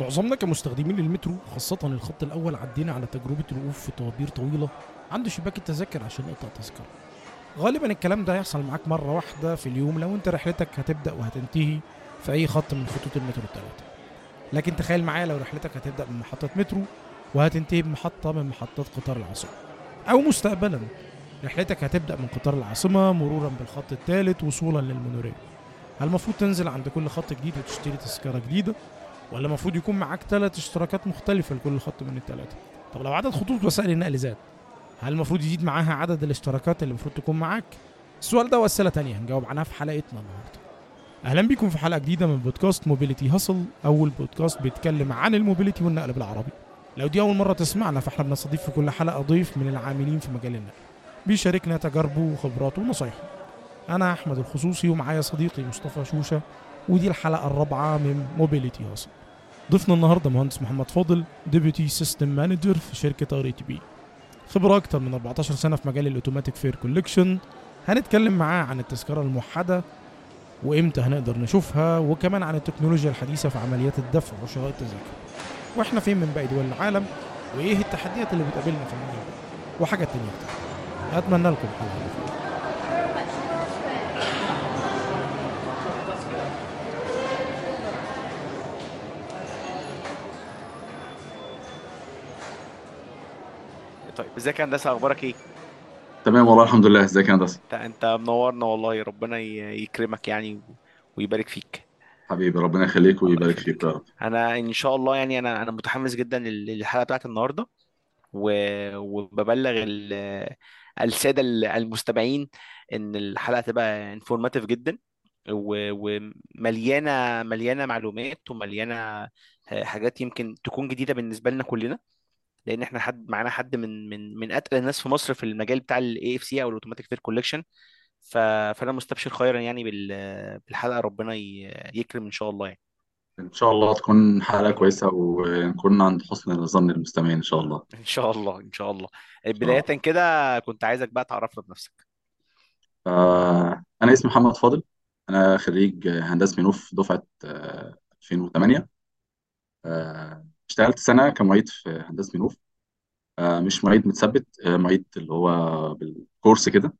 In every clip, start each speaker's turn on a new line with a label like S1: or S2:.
S1: معظمنا كمستخدمين المترو خاصة الخط الأول عدينا على تجربة الوقوف في طوابير طويلة عند شباك التذاكر عشان نقطع تذكرة. غالبا الكلام ده هيحصل معاك مرة واحدة في اليوم لو انت رحلتك هتبدأ وهتنتهي في أي خط من خطوط المترو التلاتة. لكن تخيل معايا لو رحلتك هتبدأ من محطة مترو وهتنتهي بمحطة من محطات قطار العاصمة. أو مستقبلا رحلتك هتبدأ من قطار العاصمة مرورا بالخط الثالث وصولا للمونوريل. المفروض تنزل عند كل خط جديد وتشتري تذكرة جديدة. ولا المفروض يكون معاك ثلاث اشتراكات مختلفة لكل خط من الثلاثة طب لو عدد خطوط وسائل النقل زاد هل المفروض يزيد معاها عدد الاشتراكات اللي المفروض تكون معاك؟ السؤال ده وأسئلة تانية هنجاوب عنها في حلقتنا النهارده. أهلا بيكم في حلقة جديدة من بودكاست Mobility Hustle أول بودكاست بيتكلم عن ال mobility والنقل بالعربي. لو دي أول مرة تسمعنا فإحنا بنستضيف في كل حلقة ضيف من العاملين في مجال النقل. بيشاركنا تجاربه وخبراته ونصايحه. أنا أحمد الخصوصي ومعايا صديقي مصطفى شوشة. ودي الحلقة الرابعة من Mobility Hustle ضيفنا النهارده مهندس محمد فاضل deputy system manager في شركة RATP خبرة أكتر من 14 سنة في مجال ال automatic fare collection. هنتكلم معاه عن التذكرة الموحدة وإمتى هنقدر نشوفها وكمان عن التكنولوجيا الحديثة في عمليات الدفع وشراء التذاكر. وإحنا فين من باقي دول العالم وإيه التحديات اللي بتقابلنا في المجال ده؟ وحاجات تانية كتير. أتمنى لكم الحلقة
S2: طيب إزيك يا هندسة؟ أخبارك إيه؟
S3: تمام والله الحمد لله. إزيك يا هندسة؟
S2: انت أنت منورنا والله. ربنا ي- يكرمك يعني ويبارك فيك.
S3: حبيبي ربنا يخليك
S2: الله
S3: ويبارك فيك
S2: يخليك
S3: يا رب.
S2: أنا إن شاء الله يعني أنا أنا متحمس جدا لل- للحلقة بتاعت النهارده و- وببلغ ال- السادة ال- المستمعين إن الحلقة تبقى informative جدا و- ومليانة مليانة معلومات ومليانة حاجات يمكن تكون جديدة بالنسبة لنا كلنا. لأن إحنا حد معانا حد من من من اتقل الناس في مصر في المجال بتاع ال AFC أو ال automatic fare collection ف... فأنا مستبشر خيرا يعني بال... بالحلقة. ربنا. يكرم إن شاء الله يعني.
S3: إن شاء الله تكون حلقة كويسة ونكون عند حسن ظن المستمعين إن شاء الله.
S2: إن شاء الله إن شاء الله.
S3: بداية
S2: كده كنت عايزك بقى تعرفنا بنفسك.
S3: آه أنا اسمي محمد فاضل. أنا خريج هندسة منوف دفعة آه 2008 آه اشتغلت سنة كمعيد في هندسة منوف آه مش معيد متثبت آه معيد اللي هو بالكورس كده.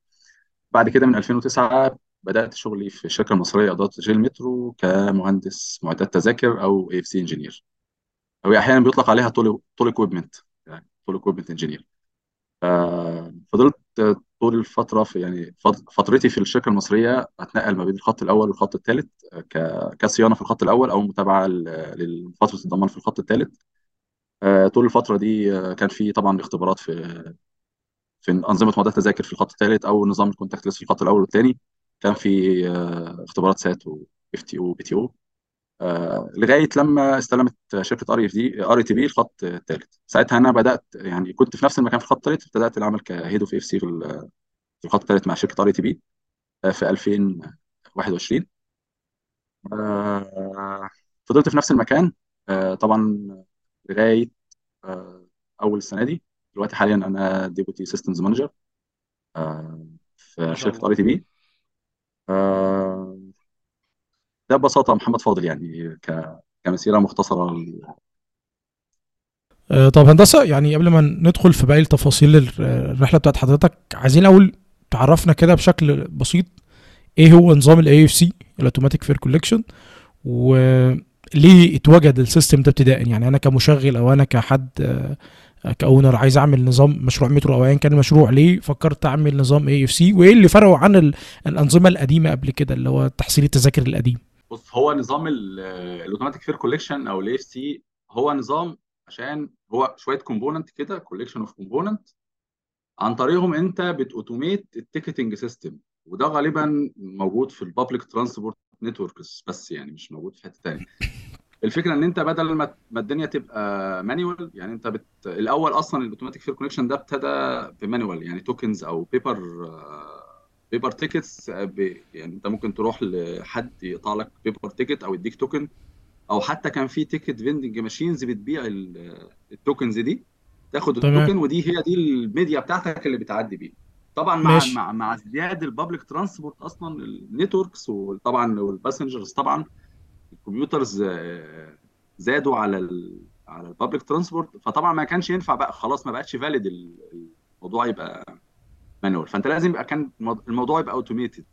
S3: بعد كده من 2009 بدأت شغلي في الشركة المصرية إدارة تشغيل المترو كمهندس معدات تذاكر أو AFC engineer هو أحيانا بيطلق عليها toll toll equipment يعني toll equipment engineer فضلت طول الفترة في يعني فت- فترتي في الشركة المصرية اتنقل ما بين الخط الأول والخط الثالث كصيانة في الخط الأول أو متابعة لفترة الضمان في الخط الثالث طول الفترة دي آه، كان في طبعا اختبارات في في أنظمة معدات التذاكر في الخط الثالث أو نظام ال contact في الخط الأول والثاني كان في آه، اختبارات SAT و FT أو PT أو آه، لغاية لما استلمت شركة RD RATP الخط الثالث. ساعتها أنا بدأت يعني كنت في نفس المكان في الخط الثالث بدات العمل ك head of AFC في ال- في الخط الثالث مع شركة RATP في 2021 آه، فضلت في نفس المكان. آه، طبعا لغاية أول السنة دي. دلوقتي حاليا أنا deputy systems manager
S2: ما
S3: في شركة RATP ده ببساطة محمد فاضل يعني ك- كمسيرة مختصرة
S1: آه، طب هندسة يعني قبل ما ندخل في باقي التفاصيل ال- الرحلة بتاعت حضرتك عايزين الأول تعرفنا كده بشكل بسيط إيه هو نظام ال AFC ال automatic fare collection وليه اتوجد ال system ده ابتداء؟ يعني أنا كمشغل أو أنا كحد آه، ك owner عايز أعمل نظام مشروع مترو أو ايا كان المشروع ليه فكرت أعمل نظام AFC وإيه اللي فرقه عن ال- الأنظمة القديمة قبل كده اللي هو تحصيل التذاكر القديم؟
S3: بص هو نظام ال automatic fare collection أو ال AFC هو نظام عشان هو شوية component كده collection of component عن طريقهم أنت بت automate ال ticketing system وده غالبا موجود في ال public transport networks بس يعني مش موجود في حتة تانية. الفكرة إن أنت بدل ما ما الدنيا تبقى manual يعني أنت بت... الأول أصلا ال automatic fare collection ده ابتدى ب manual يعني tokens أو paper paper tickets يعني انت ممكن تروح لحد يقطع لك paper ticket أو يديك token أو حتى كان في ticket vending machines بتبيع ال tokens دي. تاخد
S1: ال
S3: token ودي هي دي الميديا بتاعتك اللي بتعدي بيها. طبعا مع
S1: ماشي.
S3: مع مع ازدياد ال public transport أصلا ال networks وطبعا وال passengers طبعا ال commuters آه، زادوا على ال على ال public transport فطبعا ما كانش ينفع بقى خلاص ما بقتش valid الموضوع يبقى manual. فأنت لازم يبقى كان الموضوع يبقى automated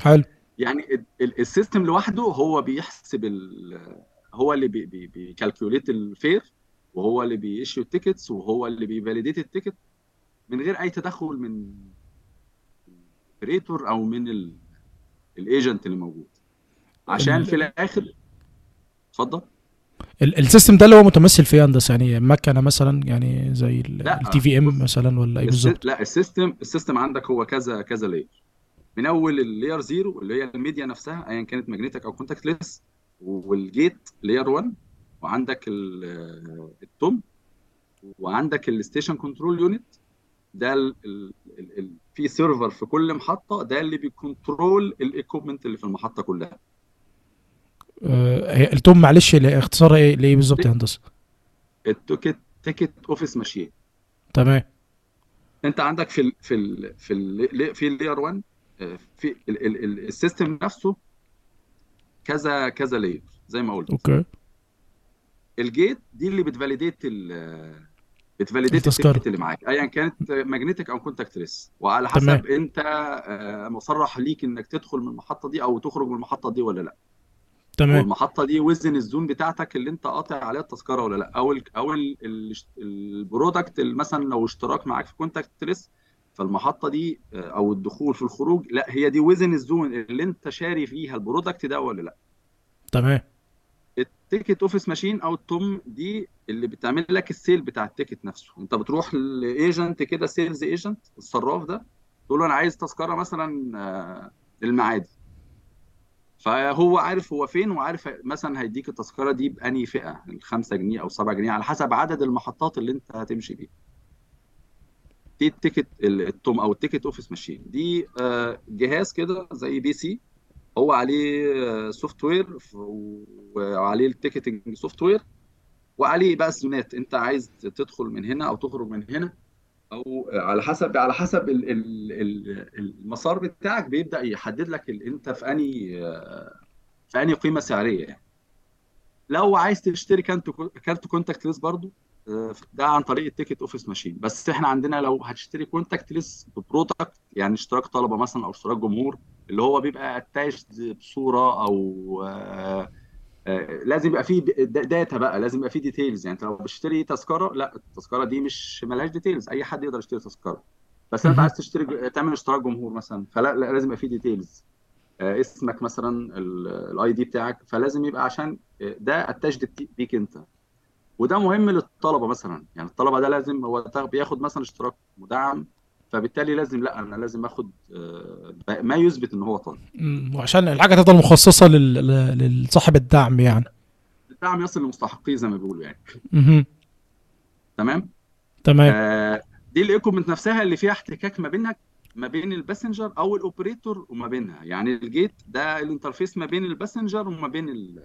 S1: حلو.
S3: يعني ال- ال- system لوحده هو بيحسب ال- هو اللي بي بي بي calculate ال fare وهو اللي بي issue ال tickets وهو اللي بي validate ال ticket من غير أي تدخل من ال operator أو من ال agent اللي موجود. عشان في
S1: ال-
S3: الآخر اتفضل.
S1: ال system ده اللي هو متمثل في يا هندسة يعني مكنه مثلا يعني زي ال
S3: TVM
S1: مثلا ولا
S3: إيه.
S1: بالظبط؟
S3: لا ال system ال system عندك هو كذا كذا layer من أول ال layer zero اللي هي الميديا نفسها ايا كانت magnetic أو contactless وال gate layer 1 وعندك ال- التوم وعندك ال station control unit ده ال... ال... ال... ال... في server في كل محطة ده اللي بي control ال equipment اللي في المحطة كلها.
S1: التوم معلش ل- اختصارها إيه؟ لايه بالظبط يا هندسة؟
S3: ال ticket ticket office machine
S1: تمام.
S3: أنت عندك في ال في ال في ال في ال layer 1 آه، في ال- ال- ال- system نفسه كذا كذا layer زي ما قلت.
S1: okay.
S3: ال gate دي اللي بت validate ال بت
S1: validate
S3: ال ticket اللي معاك ايا كانت magnetic أو contactless وعلى
S1: تمام.
S3: حسب أنت آه، مصرح ليك إنك تدخل من المحطة دي أو تخرج من المحطة دي ولا لا.
S1: تمام.
S3: والمحطة دي within ال zone بتاعتك اللي انت قاطع عليها التذكرة ولا لا؟ أو ال أو ال- ال- product مثلا لو اشتراك معاك في contactless فالمحطة دي آه، أو الدخول في الخروج لا هي دي within ال zone اللي انت شاري فيها ال product ده ولا لا؟
S1: تمام.
S3: ال ticket office machine أو التوم دي اللي بتعمل لك ال sale بتاع ال ticket نفسه. انت بتروح ل agent كده sales agent الصراف ده تقول له أنا عايز تذكرة مثلا آه، المعادي. فهو عارف هو فين وعارف مثلا هيديك التذكرة دي بأنهي فئة الخمسة جنيه أو 7 جنيه على حسب عدد المحطات اللي أنت هتمشي بيها. دي ال ticket ال TOM أو ال ticket office machine. دي آه، جهاز كده زي PC هو عليه software وعليه ال ticketing software وعليه بقى ال zone ات أنت عايز تدخل من هنا أو تخرج من هنا أو على حسب على حسب ال- ال- ال- المسار بتاعك بيبدأ يحدد لك أنت في أنهي في أنهي قيمة سعرية يعني. لو عايز تشتري كارت contactless برضو آه، ده عن طريق ال ticket office machine. بس إحنا عندنا لو هتشتري contactless ب product يعني اشتراك طلبة مثلا أو اشتراك جمهور اللي هو بيبقى attached بصورة أو آه، لازم يبقى فيه د- data بقى لازم يبقى فيه details يعني انت لو بتشتري تذكرة لا التذكرة دي مش ملهاش details أي حد يقدر يشتري تذكرة. بس
S1: أنت.
S3: عايز تشتري تعمل اشتراك جمهور مثلا فلا لا لازم يبقى فيه details آه، اسمك مثلا ال ID بتاعك فلازم يبقى عشان آه، ده attached بيك أنت. وده مهم للطلبة مثلا. يعني الطلبة ده لازم هو بياخد مثلا اشتراك مدعم فبالتالي لازم لا أنا لازم آخد آه، ما يثبت إن هو طالب.
S1: مم، وعشان الحاجة تفضل مخصصة لصاحب الدعم يعني.
S3: الدعم يصل لمستحقيه زي ما بيقولوا يعني.
S1: مهم.
S3: تمام؟
S1: تمام.
S3: آه، دي ال equipment نفسها اللي فيها احتكاك ما بينك ما بين ال passenger أو ال operator وما بينها. يعني ال gate ده ال interface ما بين ال passenger وما بين ال...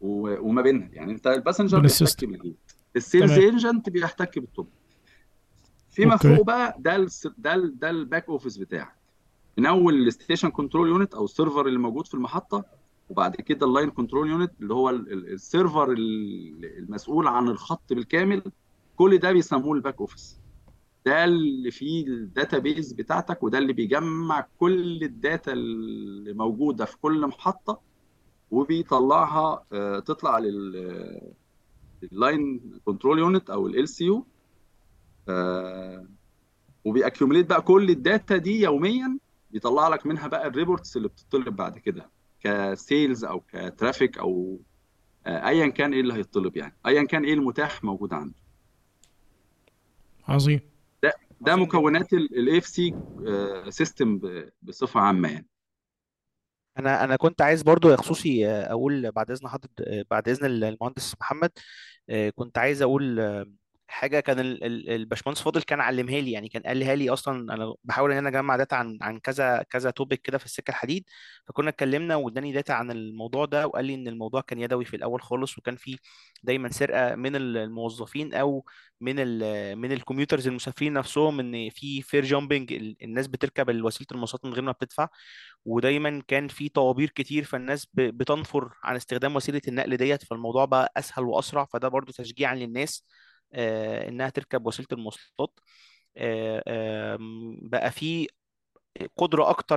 S3: و- وما بينها. يعني أنت ال
S1: passenger
S3: بيحتك
S1: بال
S3: gate. ال
S1: sales
S3: agent بيحتك بالتوب فيما
S1: okay.
S3: فوق بقى ده ال ده ال ده ال back office بتاعك. من أول ال station control unit أو ال server اللي موجود في المحطة وبعد كده ال line control unit اللي هو ال- ال- server ال- المسؤول عن الخط بالكامل كل ده بيسموه ال back office ده اللي فيه ال database بتاعتك وده اللي بيجمع كل ال data اللي موجودة في كل محطة وبيطلعها آه، تطلع لل line control unit أو LCU وبي accumulate بقى كل ال data دي يوميا بيطلع لك منها بقى ال reports اللي بتطلب بعد كده ك sales أو ك traffic أو آه، ايا كان إيه اللي هيطلب يعني. ايا كان إيه المتاح موجود عنده.
S1: عظيم.
S3: ده ده
S1: عظيم
S3: مكونات ال AFC system بصفة عامة يعني.
S2: أنا أنا كنت عايز برضو يا خصوصي آه، أقول بعد إذن حضرتك آه، بعد إذن المهندس محمد كنت عايز أقول حاجة كان ال- ال- الباشمهندس فاضل كان علمها لي يعني كان قالها لي أصلا أنا بحاول إن أنا أجمع data عن عن كذا كذا topic كده في السكة الحديد فكنا اتكلمنا واداني data عن الموضوع ده وقال لي إن الموضوع كان يدوي في الأول خالص وكان في دايما سرقة من ال- الموظفين أو من ال من ال commuters المسافرين نفسهم إن في fare jumping الناس بتركب وسيلة المواصلات من غير ما بتدفع ودايما كان في طوابير كتير فالناس بتنفر عن استخدام وسيلة النقل ديت فالموضوع بقى أسهل وأسرع فده برضو تشجيعا للناس إنها تركب وسيلة المواصلات. آه، آم، بقى في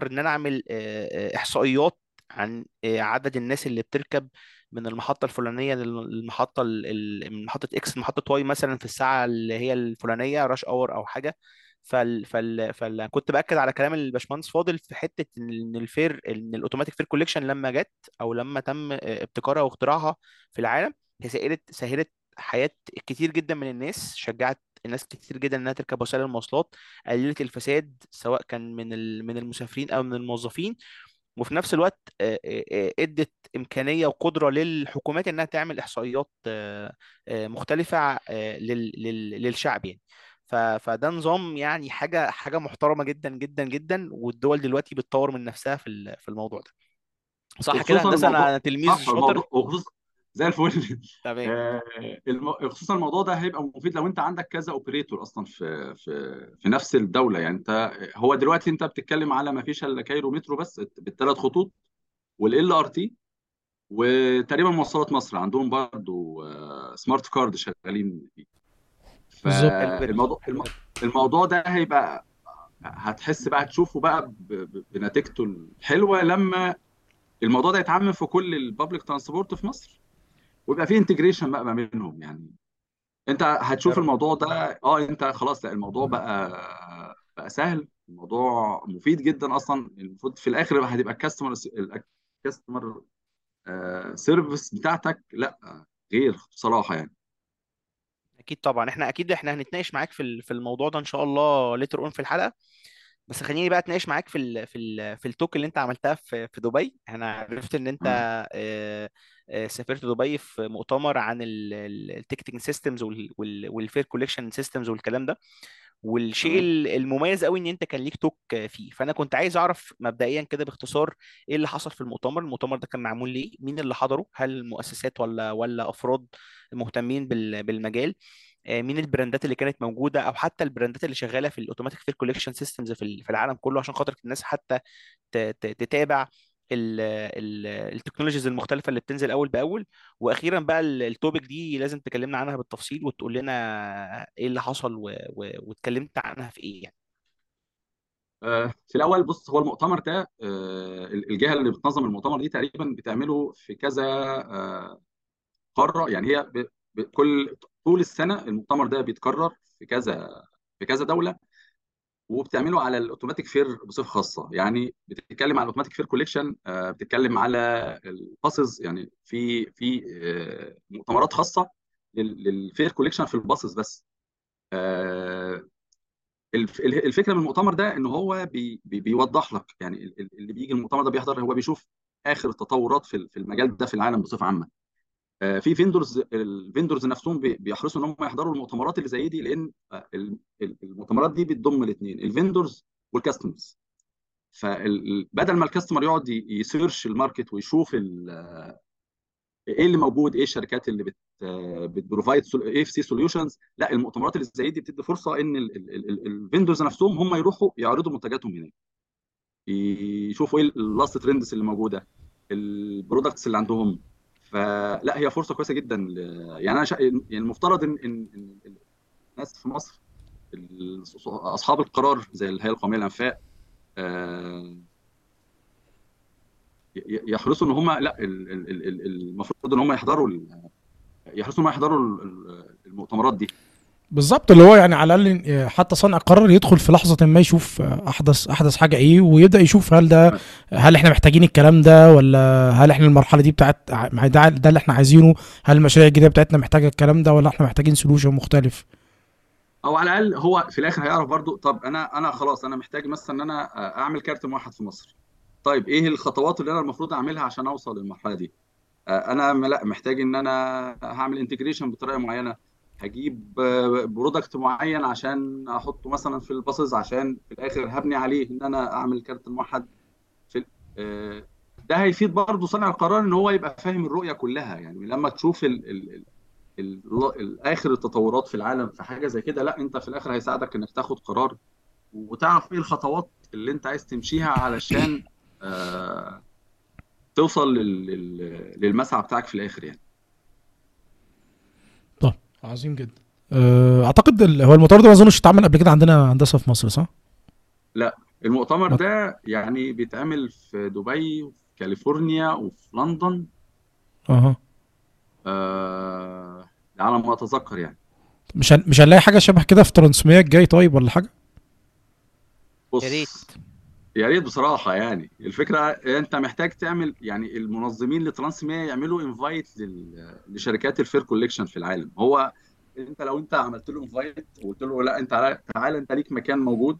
S2: إن أنا أعمل آه، آه، إحصائيات عن آه، عدد الناس اللي بتركب من المحطة الفلانية للمحطة ال- ال- من محطة X لمحطة Y مثلا في الساعة اللي هي الفلانية rush hour أو حاجة. فال فال فال كنت بأكد على كلام الباشمهندس فاضل في حتة إن ال fare إن ال automatic fare collection لما جت أو لما تم آه، ابتكارها واختراعها في العالم هي سهلت سهلت حياة كتير جدا من الناس شجعت الناس كتير جدا إنها تركب وسائل المواصلات قللت الفساد سواء كان من من المسافرين أو من الموظفين وفي نفس الوقت إدت إمكانية وقدرة للحكومات إنها تعمل إحصائيات مختلفة لل- لل- للشعب يعني. فده نظام يعني حاجة حاجة محترمة جدا جدا جدا والدول دلوقتي بتطور من نفسها في في الموضوع ده. صح كده
S3: هندسة
S2: أنا تلميذ شاطر.
S3: وخصوصا زي الفل.
S2: تمام.
S3: آه، الم... خصوصا الموضوع ده هيبقى مفيد لو انت عندك كذا operator أصلا في في في نفس الدولة. يعني انت هو دلوقتي انت بتتكلم على ما فيش إلا Cairo Metro بس بالثلاث خطوط وال LRT وتقريبا مواصلات مصر. عندهم برضو آه، smart card شغالين فيه. فالموضوع الموضوع ده هيبقى هتحس بقى تشوفه بقى بنتيجته الحلوة لما الموضوع ده يتعمم في كل ال public transport في مصر. ويبقى في integration بقى ما بينهم يعني. انت هتشوف الموضوع ده آه انت خلاص لا الموضوع بقى بقى سهل. الموضوع مفيد جدا أصلا. المفروض في الآخر بقى هتبقى ال customer ال customer service بتاعتك. لأ غير بصراحة يعني.
S2: أكيد طبعا. إحنا أكيد إحنا هنتناقش معاك في في الموضوع ده إن شاء الله later on في الحلقة. بس خليني بقى أتناقش معاك في ال في ال في ال talk اللي أنت عملتها في في دبي. أنا عرفت إن
S3: أنت.
S2: آه، آه، سافرت دبي في مؤتمر عن ال ticketing systems وال fare collection systems والكلام ده. والشيء المميز قوي إن أنت كان ليك talk فيه. فأنا كنت عايز أعرف مبدئيا كده باختصار إيه اللي حصل في المؤتمر. المؤتمر ده كان معمول ليه؟ مين اللي حضره؟ هل مؤسسات ولا ولا أفراد مهتمين بال- بالمجال؟ مين ال brandات اللي كانت موجودة أو حتى ال brandات اللي شغالة في ال automatic fare collection systems في ال- في العالم كله عشان خاطر الناس حتى تتابع ال- ال- technologies المختلفة اللي بتنزل أول بأول وأخيرا بقى ال- topic دي لازم تكلمنا عنها بالتفصيل وتقول لنا إيه اللي حصل. واتكلمت عنها في إيه يعني
S3: آه، في الأول بص هو المؤتمر ده آه، الجهة اللي بتنظم المؤتمر دي تقريبا بتعمله في كذا آه، قارة يعني هي كل طول السنة المؤتمر ده بيتكرر في كذا في كذا دولة وبتعمله على ال automatic fare بصفة خاصة. يعني بتتكلم على ال automatic fare collection بتتكلم على ال buses يعني في في آه، مؤتمرات خاصة لل- لل fare collection في ال buses بس. آه، الف- الفكرة من المؤتمر ده إن هو بي بي بيوضح لك يعني ال- ال- اللي بيجي المؤتمر ده بيحضر هو بيشوف آخر التطورات في ال- في المجال ده في العالم بصفة عامة. في vendors ال vendors نفسهم بي- بيحرصوا إن هم يحضروا المؤتمرات اللي زي دي لأن آه، ال- ال- المؤتمرات دي بتضم الاثنين ال vendors وال customers فبدل ما ال customer يقعد ي search ال market ويشوف ال- إيه اللي موجود إيه الشركات اللي بت بت provide إيه في سي solutions لا المؤتمرات اللي زي دي بتدي فرصة إن ال vendors نفسهم هم يروحوا يعرضوا منتجاتهم هناك. يشوفوا إيه ال last trends اللي موجودة ال products اللي عندهم. فلا هي فرصة كويسة جدا ل- يعني أنا شا... يعني المفترض إن إن إن الناس في مصر أصحاب القرار زي الهيئة القومية للأنفاق آه، يحرصوا إن هم لا ال- ال- ال- ال- المفروض إن هم يحضروا يحرصوا إن هم يحضروا ال- ال- المؤتمرات دي.
S1: بالظبط اللي هو يعني على الأقل آه، حتى صانع القرار يدخل في لحظة ما يشوف أحدث أحدث حاجة إيه ويبدأ يشوف هل ده هل إحنا محتاجين الكلام ده ولا هل إحنا المرحلة دي بتاعت ده, ده اللي إحنا عايزينه؟ هل المشاريع الجديدة بتاعتنا محتاجة الكلام ده ولا إحنا محتاجين سولوشن مختلف؟
S3: أو على الأقل هو في الآخر هيعرف برضو طب أنا أنا خلاص أنا محتاج مثلا إن أنا أعمل كارت موحد في مصر. طيب إيه الخطوات اللي أنا المفروض أعملها عشان أوصل للمرحلة دي؟ أنا لأ محتاج إن أنا هعمل integration بطريقة معينة. هجيب product معين عشان أحطه مثلا في ال buses عشان في الآخر هبني عليه إن أنا أعمل كارت موحد في آه، ده هيفيد برضه صانع القرار إن هو يبقى فاهم الرؤية كلها. يعني لما تشوف ال ال ال ال آخر التطورات في العالم في حاجة زي كده لا أنت في الآخر هيساعدك إنك تاخد قرار وتعرف إيه الخطوات اللي أنت عايز تمشيها علشان آه توصل لل- لل- للمسعى بتاعك في الآخر يعني.
S1: عظيم جدا آه، أعتقد ال- هو المؤتمر ده ما أظنش اتعمل قبل كده عندنا هندسه في مصر صح؟
S3: لا المؤتمر. ده يعني بيتعمل في دبي وفي كاليفورنيا وفي لندن
S1: أها
S3: آه على ما أتذكر يعني
S1: مش هن... مش هنلاقي حاجة شبه كده في ترانسميا الجاي طيب ولا حاجة؟
S3: بص
S2: يا ريت
S3: يا ريت بصراحة يعني. الفكرة انت محتاج تعمل يعني المنظمين لترانس ميا يعملوا invite لشركات ال fare collection في العالم. هو انت لو انت عملت له invite وقلت له لا انت تعالى تعالى انت ليك مكان موجود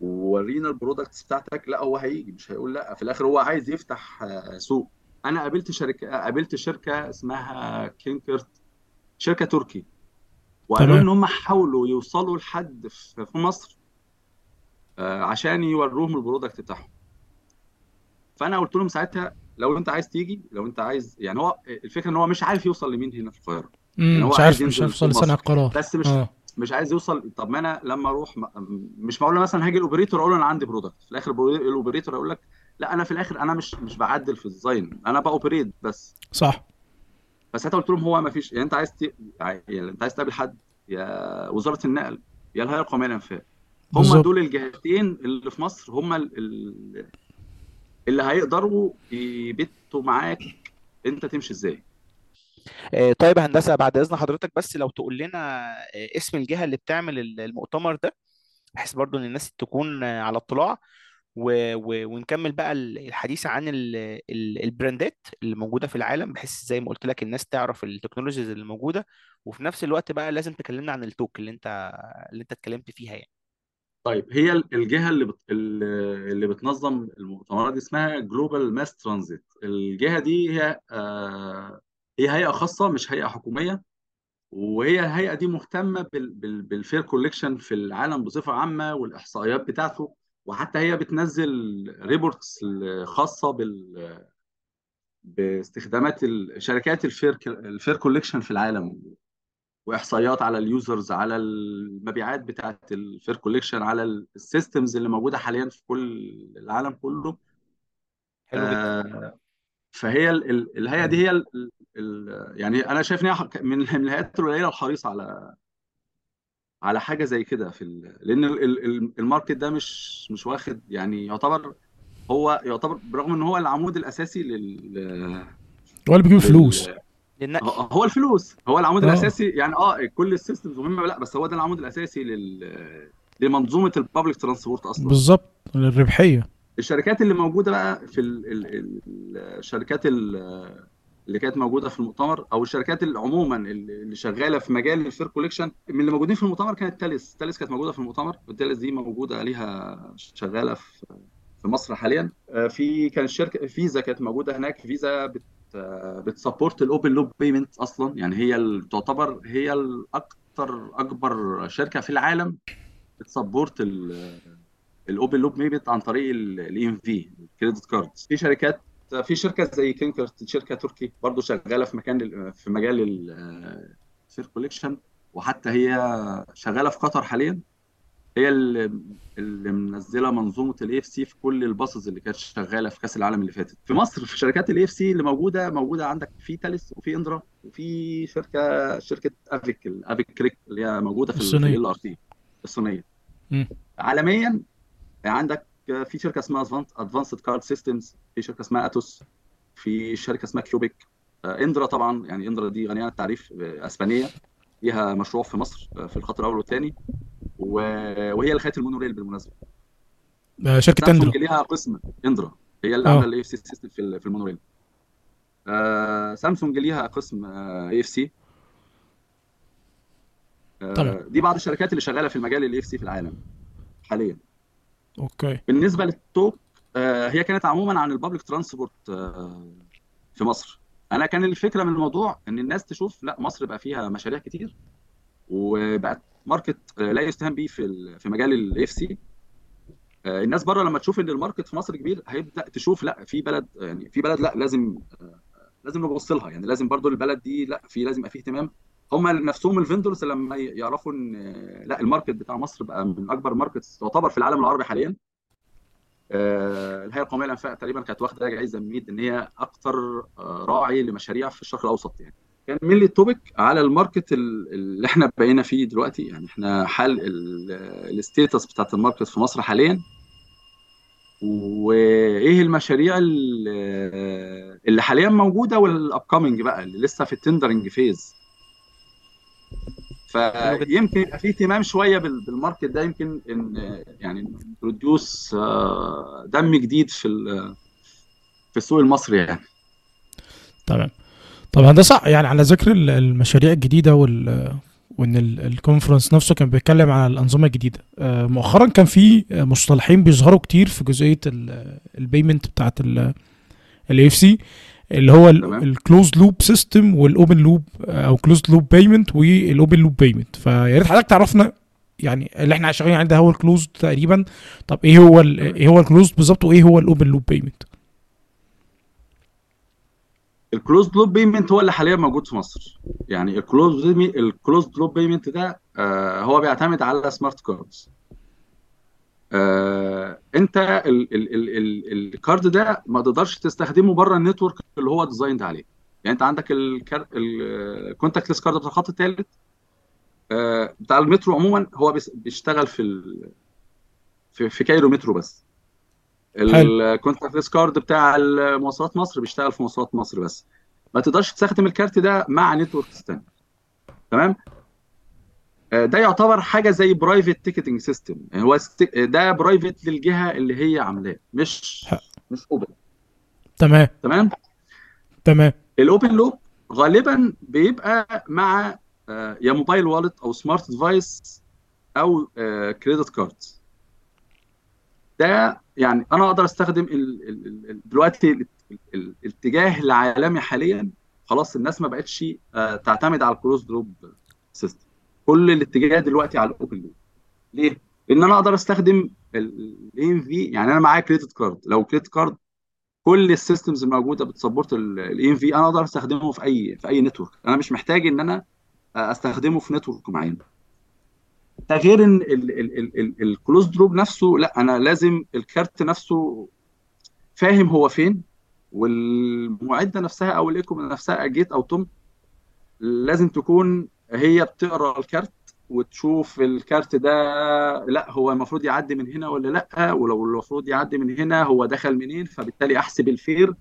S3: وورينا ال products بتاعتك لا هو هيجي مش هيقول لا. في الآخر هو عايز يفتح سوق. أنا قابلت شركة قابلت شركة اسمها كينكرت شركة تركي. وقالوا. إن هم حاولوا يوصلوا لحد في مصر عشان يوروهم ال product بتاعهم. فأنا قلت لهم ساعتها لو أنت عايز تيجي لو أنت عايز يعني هو الفكرة إن هو مش عارف يوصل لمين هنا في
S1: القاهرة.
S3: هو
S1: مش عارف مش عارف يوصل لصانع. القرار.
S3: بس مش
S1: آه.
S3: مش عايز يوصل طب ما أنا لما أروح مش معقول مثلا هاجي ال operator أقول أنا عندي product. في الآخر ال operator يقول لك لا أنا في الآخر أنا مش مش بعدل في ال design. أنا ب operate بس.
S1: صح.
S3: فساعتها قلت لهم هو ما فيش يعني أنت عايز ت... يعني أنت عايز تقابل حد يا وزارة النقل يا الهيئة القومية للأنفاق. هم. دول الجهتين اللي في مصر هم ال- ال- اللي هيقدروا يبتوا معاك انت تمشي إزاي
S2: آه، طيب هندسة بعد إذن حضرتك بس لو تقول لنا آه، اسم الجهة اللي بتعمل ال- المؤتمر ده بحيث برضو إن الناس تكون آه، على اطلاع و... و... ونكمل بقى ال- الحديث عن ال... ال... ال brandات اللي موجودة في العالم بحيث زي ما قلت لك الناس تعرف ال technologies اللي موجودة وفي نفس الوقت بقى لازم تكلمنا عن ال talk اللي أنت اللي أنت اتكلمت فيها يعني
S3: طيب هي ال- الجهة اللي بت... اللي بتنظم المؤتمرات دي اسمها Global Mass Transit الجهة دي هي آه، هي هيئة خاصة مش هيئة حكومية وهي الهيئة دي مهتمة بال... بال... بال fare collection في العالم بصفة عامة والإحصائيات بتاعته وحتى هي بتنزل reports خاصة بال... باستخدامات شركات ال fare ال fare collection في العالم. وإحصائيات على ال users على المبيعات بتاعت ال fare collection على ال systems اللي موجودة حاليا في كل العالم كله.
S2: حلو
S3: آه، فهي ال- ال- الهيئة دي هي ال ال يعني أنا شايف إن هي من الهيئات القليلة الحريصة على على حاجة زي كده في ال... لأن ال- ال- ال market ده مش مش واخد يعني يعتبر هو يعتبر برغم إن هو العمود الأساسي لل
S1: هو اللي بيجيب فلوس.
S2: للنقل
S3: هو هو الفلوس. هو العمود
S1: آه.
S3: الأساسي يعني آه كل ال systems مهمة لا بس هو ده العمود الأساسي لل لمنظومة ال public transport أصلا.
S1: بالظبط الربحيه
S3: الشركات اللي موجودة بقى في ال ال ال الشركات ال- اللي كانت موجودة في المؤتمر أو الشركات اللي عموما اللي شغالة في مجال ال fare collection من اللي موجودين في المؤتمر كانت تاليس تاليس كانت موجودة في المؤتمر والتاليس دي موجودة ليها شغالة في في مصر حاليا. آه، في كان الشركة فيزا كانت موجودة هناك. فيزا بت آه، بت support ال open loop payment أصلا. يعني هي تعتبر هي الاكثر أكبر شركة في العالم بت support ال open loop payment عن طريق ال EMV ال credit card في شركات في شركة زي كينتكارت شركة تركي برضو شغالة في مكان في مجال ال fare collection وحتى هي شغالة في قطر حاليا. هي اللي اللي منزله منظومه الاي اف سي في كل الباصز اللي كانت شغاله في كاس العالم اللي فاتت في مصر في شركات الاي اف سي اللي موجوده موجوده عندك في تاليس وفي إندرا وفي شركة شركة أفيك الافيك كريك اللي هي موجودة في
S1: الصينية.
S3: ال ار تي
S1: الصينية.
S3: عالميا عندك في شركة اسمها ادفانسد كارد سيستمز في شركة اسمها اتوس في شركة اسمها كيوبيك إندرا طبعا يعني إندرا دي غنية عن التعريف آه، أسبانية ليها مشروع في مصر آه، في الخط الأول والثاني وهي اللي خدت المونوريل بالمناسبة.
S1: آه، شركة
S3: سامسونج
S1: اندرا
S3: ليها قسم اندرا هي اللي. عامله ال AFC system في ال- في المونوريل. آه، سامسونج ليها قسم
S1: AFC.
S3: دي بعض الشركات اللي شغالة في المجال ال AFC في العالم حاليا.
S1: أوكي.
S3: بالنسبة لل talk آه، هي كانت عموما عن ال public transport آه، في مصر. أنا كان الفكرة من الموضوع ان الناس تشوف لا مصر بقى فيها مشاريع كتير وبقت market آه، لا يستهان به في في مجال ال AFC الناس بره لما تشوف ان ال market في مصر كبير هيبدأ تشوف لا في بلد يعني في بلد لا لازم آه، لازم نبص لها. يعني لازم برضو البلد دي لا في لازم يبقى فيه اهتمام. هم نفسهم ال vendors لما يعرفوا ان آه، لا ال market بتاع مصر بقى من أكبر markets تعتبر في العالم العربي حاليا. آه، الهيئة القومية للأنفاق تقريبا كانت واخدة جائزه من ميد ان هي أكثر راعي لمشاريع في الشرق الأوسط يعني. كان main ال topic على ال market ال- اللي إحنا بقينا فيه دلوقتي. يعني إحنا حال ال- ال status بتاعت ال market في مصر حاليا. وإيه المشاريع ال- اللي حاليا موجودة وال upcoming بقى اللي لسه في ال
S2: tendering phase
S3: فيمكن يبقى في اهتمام شوية بال- بال market ده يمكن إن يعني produce دم جديد في ال- في السوق المصري يعني.
S1: تمام. طب هندسة يعني على ذكر ال- المشاريع الجديدة وال وإن ال- ال conference نفسه كان بيتكلم على الأنظمة الجديدة. آه، مؤخرا كان في آه، مصطلحين بيظهروا كتير في جزئية ال payment بتاعت ال AFC اللي هو
S3: ال
S1: closed loop system وال open loop أو closed loop payment وال open loop payment فيا ريت حضرتك تعرفنا يعني اللي إحنا شغالين عليه ده هو ال closed تقريبا. طب إيه هو إيه هو ال closed بالظبط وإيه هو ال open loop
S3: payment ال closed loop payment هو اللي حاليا موجود في مصر. يعني ال closed ال closed loop payment ده آه، هو بيعتمد على smart cards آه، انت ال- ال- ال- ال- ال card ده ما تقدرش تستخدمه بره ال network اللي هو designed عليه. يعني انت عندك ال contact card بتاع الخط الثالث بتاع المترو عموما هو بيشتغل في ال- في في Cairo metro بس. ال contact card بتاع مواصلات مصر بيشتغل في مواصلات مصر بس. ما تقدرش تستخدم الكارت ده مع networks تاني تمام؟ آه، ده يعتبر حاجة زي private ticketing system يعني هو است- ده private للجهة اللي هي عاملاه مش مش open
S1: تمام.
S3: تمام؟
S1: تمام.
S3: ال open loop غالبا بيبقى مع آه، يا mobile wallet أو smart device أو credit card ده يعني أنا أقدر أستخدم ال ال ال ال- دلوقتي ال- ال- ال- الاتجاه العالمي حاليا. خلاص الناس ما بقتش آه، تعتمد على ال closed loop system كل الاتجاه دلوقتي على ال open loop ليه؟ لأن أنا أقدر أستخدم ال EMV يعني أنا معايا credit card لو credit card كل ال systems الموجودة بت support ال EMV أنا أقدر أستخدمه في أي في أي network أنا مش محتاج إن أنا أستخدمه في network معين. ده غير إن ال closed loop نفسه لأ أنا لازم الكارت نفسه فاهم هو فين والمعدة نفسها أو ال equipment نفسها gate أو توم لازم تكون هي بتقرأ الكارت وتشوف الكارت ده لا هو المفروض يعدي من هنا ولا لا؟ ولو المفروض يعدي من هنا هو دخل منين؟ فبالتالي أحسب ال fare.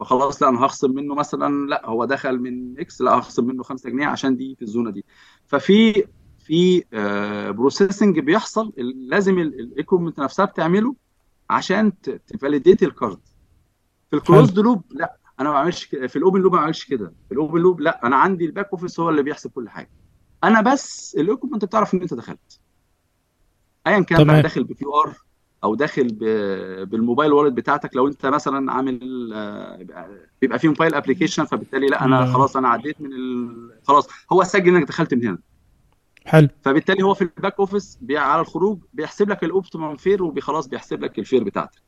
S3: فخلاص لا أنا هخصم منه مثلا لا هو دخل من X لا هخصم منه 5 جنيه عشان دي في الزونة دي. ففي في processing بيحصل لازم ال equipment نفسها بتعمله عشان ت validate ال card في ال closed loop لا. أنا ما بعملش كده. في ال open loop ما بعملش كده. في ال open loop لا أنا عندي ال back office هو اللي بيحسب كل حاجة. أنا بس ال equipment بتعرف إن أنت دخلت. ايا كان بقى داخل ب QR أو داخل بال mobile wallet بتاعتك لو أنت مثلا عامل آه، بيبقى- فيه mobile application فبالتالي لا أنا
S1: لا
S3: خلاص أنا عديت من ال... خلاص. هو سجل إنك دخلت من هنا.
S1: حلو.
S3: فبالتالي هو في ال back office. على الخروج بيحسب لك ال optimum fare وخلاص بيحسب لك ال fare بتاعتك.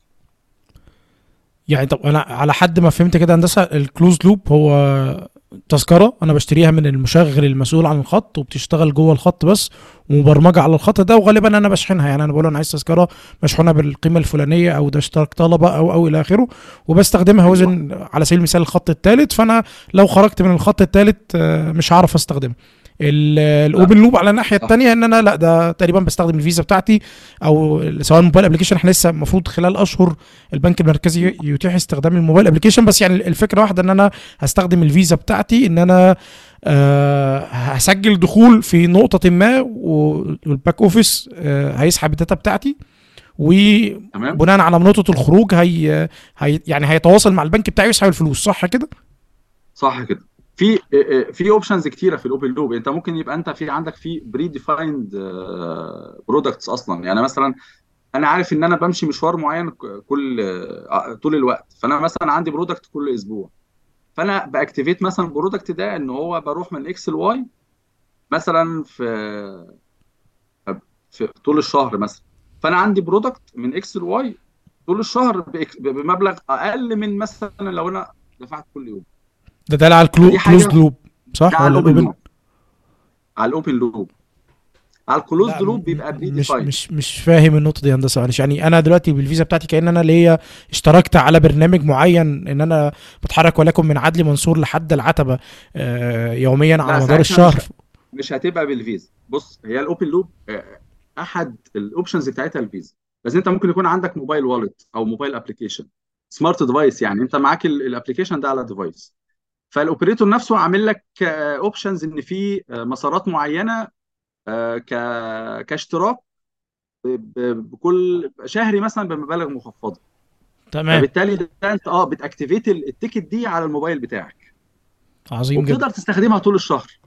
S1: يعني طب أنا على حد ما فهمت كده هندسة ال closed loop هو تذكرة أنا بشتريها من المشغل المسؤول عن الخط وبتشتغل جوه الخط بس ومبرمجه على الخط ده وغالبا أنا بشحنها. يعني أنا بقول أنا عايز تذكرة مشحونة بالقيمة الفلانية أو ده اشتراك طلبة أو أو إلى آخره وبستخدمها.
S3: أيوه.
S1: وزن على سبيل المثال الخط الثالث فأنا لو خرجت من الخط الثالث مش هعرف أستخدمه. ال open loop على الناحية
S3: صح
S1: الثانية إن أنا لا ده تقريبا بستخدم الفيزا بتاعتي أو سواء ال mobile application إحنا لسه المفروض خلال أشهر البنك المركزي يتيح استخدام ال mobile application بس يعني الفكرة واحدة إن أنا هستخدم الفيزا بتاعتي إن أنا أه هسجل دخول في نقطة ما وال back office أه هيسحب ال data
S3: بتاعتي.
S1: وبناء على نقطة الخروج هي, هي يعني هيتواصل مع البنك بتاعي ويسحب الفلوس. صح كده؟
S3: صح كده. في في options كتيرة في ال open loop انت ممكن يبقى انت في عندك في predefined products أصلا. يعني مثلا أنا عارف إن أنا بمشي مشوار معين كل آه، طول الوقت. فأنا مثلا عندي product كل أسبوع. فأنا ب activate مثلا ال product ده إن هو بروح من X ل Y مثلا في في طول الشهر مثلا. فأنا عندي product من X ل Y طول الشهر بمبلغ أقل من مثلا لو أنا دفعت كل يوم.
S1: ده ده على
S3: حاجة
S1: ال closed
S3: loop
S1: صح؟
S3: على
S1: ولا
S3: الاوبن لوب على ال open loop على ال
S1: closed
S3: لا
S1: loop
S3: بيبقى pre
S1: مش مش مش فاهم النقطة دي يا هندسة معلش. يعني أنا دلوقتي بالفيزا بتاعتي كأن أنا ليا اشتركت على برنامج معين إن أنا بتحرك ولكن من عدلي منصور لحد العتبة آه، يوميا على مدار الشهر
S3: مش مش هتبقى بالفيزا. بص هي ال open loop آه، أحد ال options بتاعتها الفيزا. بس أنت ممكن يكون عندك mobile wallet أو mobile application smart device يعني. أنت معاك ال application ده على device فال operator نفسه عامل لك options إن في آه، مسارات معينة آه، ك كاشتراك بكل شهري مثلا بمبالغ مخفضة.
S1: تمام.
S3: فبالتالي ده أنت آه بت activate ال ticket دي على الموبايل بتاعك.
S1: عظيم جدا.
S3: وبتقدر تستخدمها طول الشهر.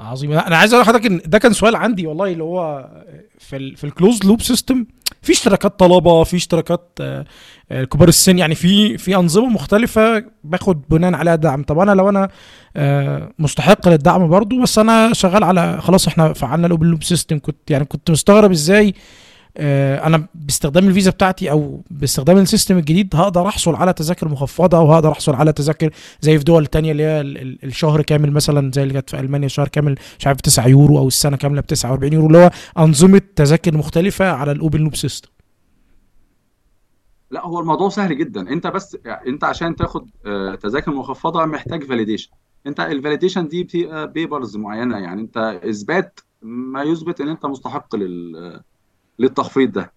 S1: عظيم. أنا عايز أقول لحضرتك إن ده كان سؤال عندي والله اللي هو في ال في ال closed loop system في اشتراكات طلبة في اشتراكات آه، آه، كبار السن يعني في في أنظمة مختلفة باخد بناء عليها دعم. طب أنا لو أنا آه، مستحق للدعم برضو بس أنا شغال على خلاص إحنا فعلنا ال open loop system كنت يعني كنت مستغرب إزاي أنا باستخدام الفيزا بتاعتي أو باستخدام ال system الجديد هقدر أحصل على تذاكر مخفضة وهقدر أحصل على تذاكر زي في دول تانية اللي هي ال- ال- الشهر كامل مثلا زي اللي كانت في ألمانيا شهر كامل مش عارف 9 يورو أو السنة كاملة ب 49 يورو اللي هو أنظمة تذاكر مختلفة على ال open loop system
S3: لا هو الموضوع سهل جدا. أنت بس يعني أنت عشان تاخد آه، تذاكر مخفضة محتاج validation أنت ال validation دي papers معينة. يعني أنت إثبات ما يثبت إن أنت مستحق لل للتخفيض ده.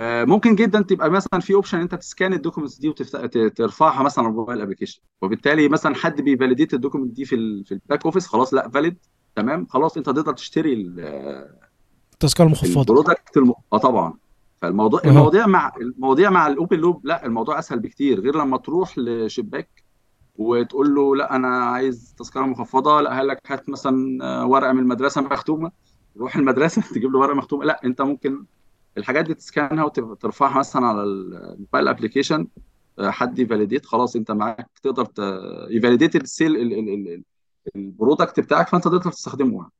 S3: آه، ممكن جدا تبقى مثلا في option أنت ت scan ال documents دي وترفعها مثلا على ال mobile application وبالتالي مثلا حد بي validate ال document دي في ال في ال back office خلاص لا valid تمام خلاص أنت تقدر تشتري ال-
S1: التذكرة المخفضة.
S3: ال product الم... آه طبعا. فالموضوع
S1: اهو
S3: المواضيع مع المواضيع مع ال open loop لا الموضوع أسهل بكتير. غير لما تروح لشباك وتقول له لا أنا عايز تذكرة مخفضة لا قال لك هات مثلا آه، ورقة من المدرسة مختومة. روح المدرسة تجيب له ورقة مختومه لا انت ممكن الحاجات دي ت scan ها وترفعها مثلا على ال mobile application حد ي validate خلاص انت معاك تقدر. ي validate ال sale ال- ال- ال- ال- ال product بتاعك فانت تقدر تستخدمه.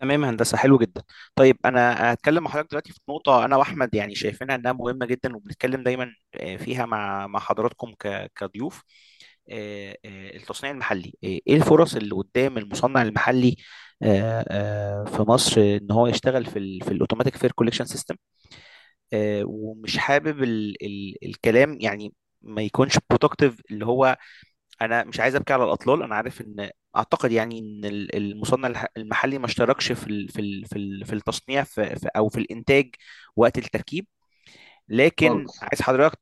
S2: تمام هندسة حلو جدا. طيب أنا هتكلم مع حضرتك دلوقتي في نقطة أنا وأحمد يعني شايفينها إنها مهمة جدا وبنتكلم دايما آه، فيها مع مع حضراتكم كضيوف. آه، آه، التصنيع المحلي. آه، إيه الفرص اللي قدام المصنع المحلي آه، آه، في مصر إن هو يشتغل في في ال automatic fare collection system ومش حابب ال ال الكلام يعني ما يكونش productive اللي هو أنا مش عايز أبكي على الأطلال. أنا عارف إن أعتقد يعني إن ال- المصنع المحلي ما اشتركش في ال في ال في ال في التصنيع في في أو في الإنتاج وقت التركيب. لكن
S3: خالص.
S2: عايز حضرتك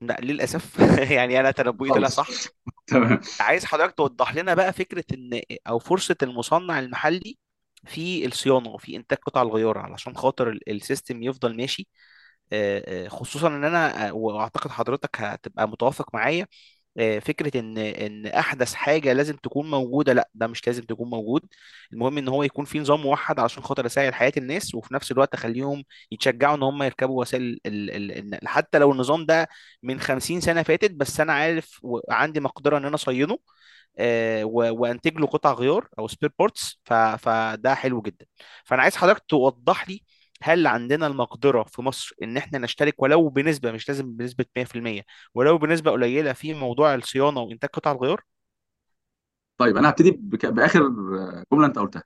S2: لا للأسف. يعني أنا تنبؤي طلع
S3: خالص
S2: صح.
S3: تمام.
S2: عايز حضرتك توضح لنا بقى فكرة إن أو فرصة المصنع المحلي في الصيانة وفي إنتاج قطع الغيار علشان خاطر ال- السيستم يفضل ماشي. آه، آه، خصوصا إن أنا آه، وأعتقد حضرتك هتبقى متوافق معايا. فكرة إن إن أحدث حاجة لازم تكون موجودة لأ ده مش لازم تكون موجود. المهم إن هو يكون في نظام موحد علشان خاطر اسهل حياة الناس وفي نفس الوقت أخليهم يتشجعوا إن هم يركبوا وسائل ال- ال- النقل حتى لو النظام ده من 50 سنة فاتت بس أنا عارف وعندي مقدرة إن أنا اصينه آه، وأنتج له قطع غيار أو spare parts فده حلو جدا. فأنا عايز حضرتك توضح لي هل عندنا المقدرة في مصر إن إحنا نشترك؟ ولو بنسبة مش لازم بنسبة 100% ولو بنسبة قليلة في موضوع الصيانة وإنتاج قطع الغيار؟
S3: طيب أنا هبتدي بك... بآخر جملة أنت قلتها.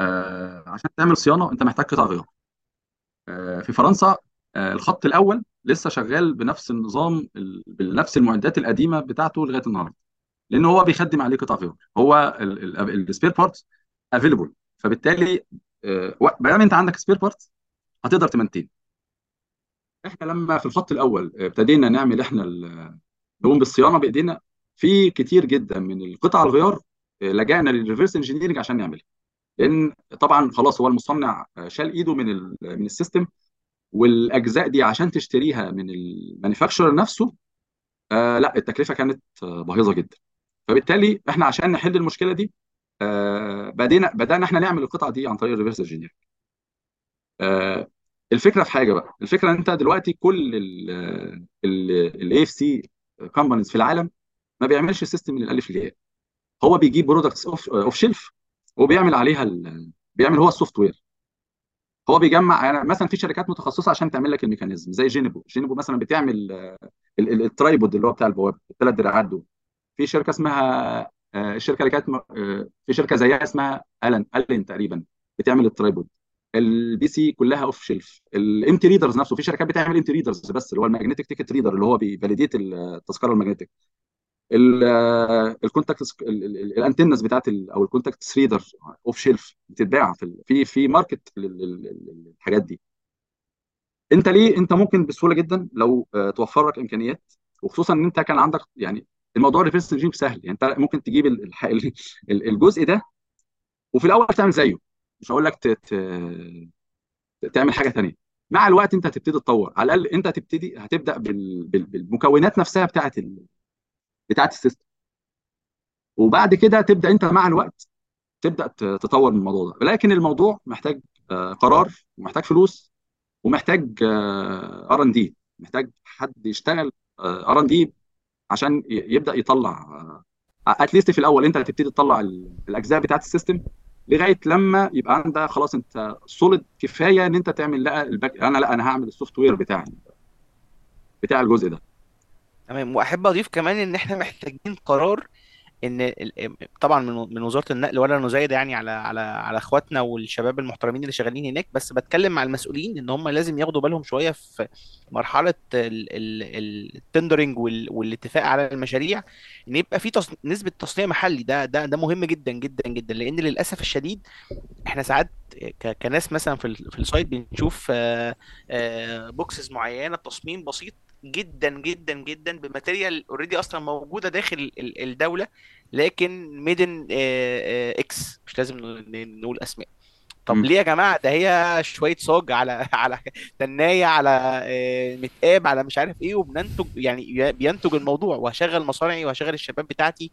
S3: آه عشان تعمل صيانة أنت محتاج قطع غيار. آه في فرنسا آه الخط الأول لسه شغال بنفس النظام ال... بنفس المعدات القديمة بتاعته لغاية النهارده لأن هو بيخدم عليه قطع غيار. هو ال spare parts available فبالتالي ما دام انت عندك spare parts هتقدر ت maintain. إحنا لما في الخط الأول ابتدينا نعمل إحنا نقوم بالصيانة بإيدينا في كتير جدا من القطع الغيار آه، لجأنا لل reverse engineering عشان نعملها. لأن طبعا خلاص هو المصنع آه، شال إيده من من ال system والأجزاء دي عشان تشتريها من ال manufacturer نفسه آه لا التكلفة كانت آه، باهظه جدا. فبالتالي إحنا عشان نحل المشكلة دي آه بدينا بدانا إحنا نعمل القطعة دي عن طريق ال reverse engineering آه الفكرة في حاجة بقى. الفكرة إن أنت دلوقتي كل ال AFC companies في العالم ما بيعملش system من الألف للياء. هو بيجيب products off shelf وبيعمل عليها ال... بيعمل هو ال software هو بيجمع يعني مثلا في شركات متخصصة عشان تعمل لك ال mechanism زي جونيبو جونيبو مثلا بتعمل ال- ال- ال tripod اللي هو بتاع البوابة الثلاث دراعات دول. في شركة اسمها الشركة اللي كانت آه، في شركة زيها اسمها الن الن تقريبا بتعمل ال tripod ال PC كلها off shelf ال empty readers نفسه في شركات بتعمل empty readers بس اللي هو ال magnetic ticket reader اللي هو بي validate التذكرة ال magnetic ال contact ال antennas بتاعت أو ال contact reader off shelf بتتباع في في في market للحاجات دي. انت ليه انت ممكن بسهولة جدا لو آه، توفر لك إمكانيات وخصوصا إن أنت كان عندك يعني الموضوع reverse engineer سهل. يعني انت ممكن تجيب الجزء ده وفي الأول تعمل زيه. مش هقول لك تعمل حاجة تانية. مع الوقت انت هتبتدي تطور. على الأقل انت هتبتدي هتبدأ بال- بال- بالمكونات نفسها بتاعت ال... بتاعت ال system. وبعد كده تبدأ انت مع الوقت تبدأ تطور من الموضوع ده. لكن الموضوع محتاج آه، قرار ومحتاج فلوس ومحتاج R&D محتاج حد يشتغل R&D عشان يبدأ يطلع at least في الأول أنت هتبتدي تطلع ال- الأجزاء بتاعت ال system لغاية لما يبقى عندك خلاص أنت solid كفاية إن أنت تعمل لا الباك أنا لا أنا هعمل ال software بتاعي بتاع الجزء ده.
S2: تمام. وأحب أضيف كمان إن إحنا محتاجين قرار إن طبعا من وزارة النقل ولا نزايد يعني على على على إخواتنا والشباب المحترمين اللي شغالين هناك بس بتكلم مع المسؤولين إن هم لازم ياخدوا بالهم شوية في مرحلة ال tendering والاتفاق على المشاريع إن يبقى في تص... نسبة تصنيع محلي. ده ده ده مهم جدا جدا جدا. لأن للأسف الشديد إحنا ساعات ك... كناس مثلا في ال... في ال site بنشوف boxes معينة تصميم بسيط جدا جدا جدا ب material already أصلا موجودة داخل ال- الدولة لكن made in X مش لازم نقول أسماء. طب. ليه يا جماعة؟ ده هي شوية صاج على على تناية على آه، متقاب على مش عارف إيه وبننتج يعني بينتج الموضوع وهشغل مصانعي وهشغل الشباب بتاعتي.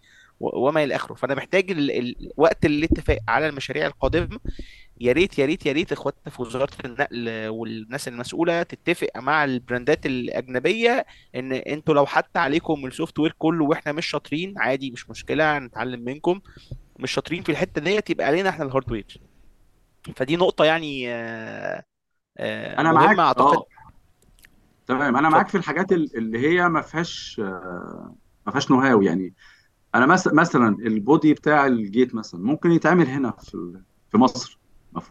S2: وما إلى آخره. فأنا محتاج ال... ال... وقت الاتفاق على المشاريع القادمة. يا ريت يا ريت يا ريت اخواتنا في وزارة النقل والناس المسؤولة تتفق مع البراندات الأجنبية إن أنتوا لو حتى عليكم ال software كله وإحنا مش شاطرين عادي مش مشكلة هنتعلم منكم. مش شاطرين في الحتة ديت يبقى علينا إحنا ال hardware فدي نقطة يعني آه، آه،
S3: أنا معاك.
S2: أعتقد.
S3: آه. تمام. أنا معاك في الحاجات ال- اللي هي ما فيهاش آه، ما فيهاش know how يعني أنا مس- مثلا ال body بتاع ال gate مثلا ممكن يتعمل هنا في في مصر.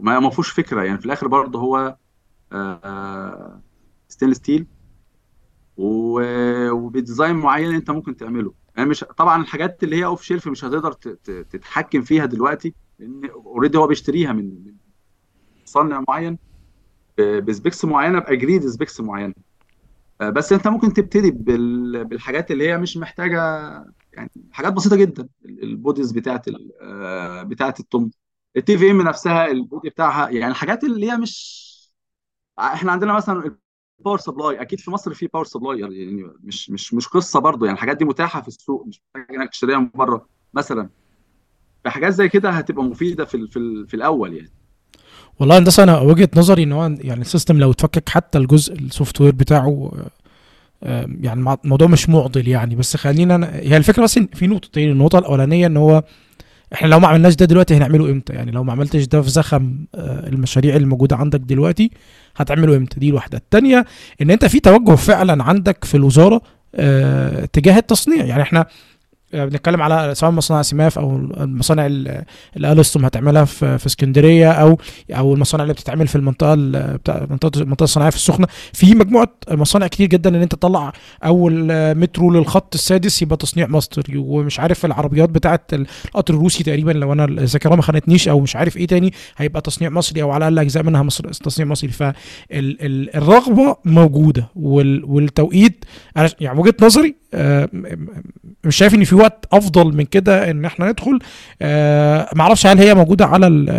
S3: ما فيهوش فكرة. يعني في الآخر برضه هو stainless steel. وب design معين أنت ممكن تعمله. يعني مش طبعا الحاجات اللي هي off shelf مش هتقدر تتحكم فيها دلوقتي لأن already هو بيشتريها من مصنع معين. ب- ب specs معينة ب agreed specs معينة. آه، بس أنت ممكن تبتدي بال- بالحاجات اللي هي مش محتاجة يعني حاجات بسيطة جدا. ال- ال bodies بتاعت آه، بتاعت ال TOM. ال TVM نفسها ال body بتاعها يعني الحاجات اللي هي مش إحنا عندنا مثلا ال power supply أكيد في مصر في power supply يعني مش مش مش قصة برضو يعني الحاجات دي متاحة في السوق مش محتاج إنك تشتريها من بره. مثلا فحاجات زي كده هتبقى مفيدة في في, في الأول يعني.
S1: والله هندسة أنا وجهة نظري إن هو يعني ال system لو اتفكك حتى الجزء ال software بتاعه يعني الموضوع مش معضل يعني بس خلينا هي الفكرة بس في نقطتين النقطة الأولانية إن هو إحنا لو ما عملناش ده دلوقتي هنعمله إمتى؟ يعني لو ما عملتش ده في زخم آه، المشاريع اللي موجوده عندك دلوقتي هتعمله إمتى؟ دي الواحدة. التانية إن أنت في توجه فعلا عندك في الوزارة آه، تجاه التصنيع. يعني إحنا بنتكلم على سواء مصانع سماف أو المصانع ال- اللي الستوم هتعملها في في اسكندرية أو أو المصانع اللي بتتعمل في المنطقة ال- بتاع منطقه المنطقة الصناعيه في السخنة. في مجموعة مصانع كتير جدا إن أنت تطلع أول آه، مترو للخط السادس يبقى تصنيع مصري ومش عارف العربيات بتاعه القطر الروسي تقريبا لو أنا الذاكرة ما خانتنيش أو مش عارف إيه تاني هيبقى تصنيع مصري أو على الأقل أجزاء منها مصر تصنيع مصري. فالرغبه موجودة وال- والتوقيت يعني وجهة نظري آه، مش شايف إن في وقت أفضل من كده إن إحنا ندخل. آه، معرفش هل هي موجودة على ال-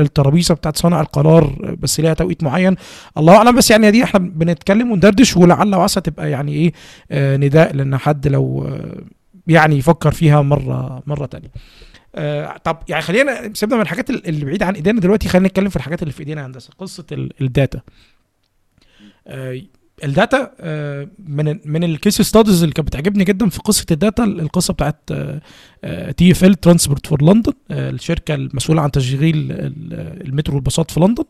S1: الترابيزة بتاعت صانع القرار بس ليها توقيت معين. الله أعلم بس يعني دي إحنا بنتكلم وندردش ولعل وعسى تبقى يعني إيه آه، نداء لأن حد لو آه، يعني يفكر فيها مرة مرة تانية. آه طب يعني خلينا سيبنا من الحاجات اللي بعيدة عن إيدينا دلوقتي. خلينا نتكلم في الحاجات اللي في إيدينا هندسة. قصة ال- الداتا آه ال data آه، من من ال case studies اللي كانت بتعجبني جدا في قصة ال data القصة بتاعت TfL Transport for London الشركة المسؤولة عن تشغيل ال- المترو والباصات في لندن.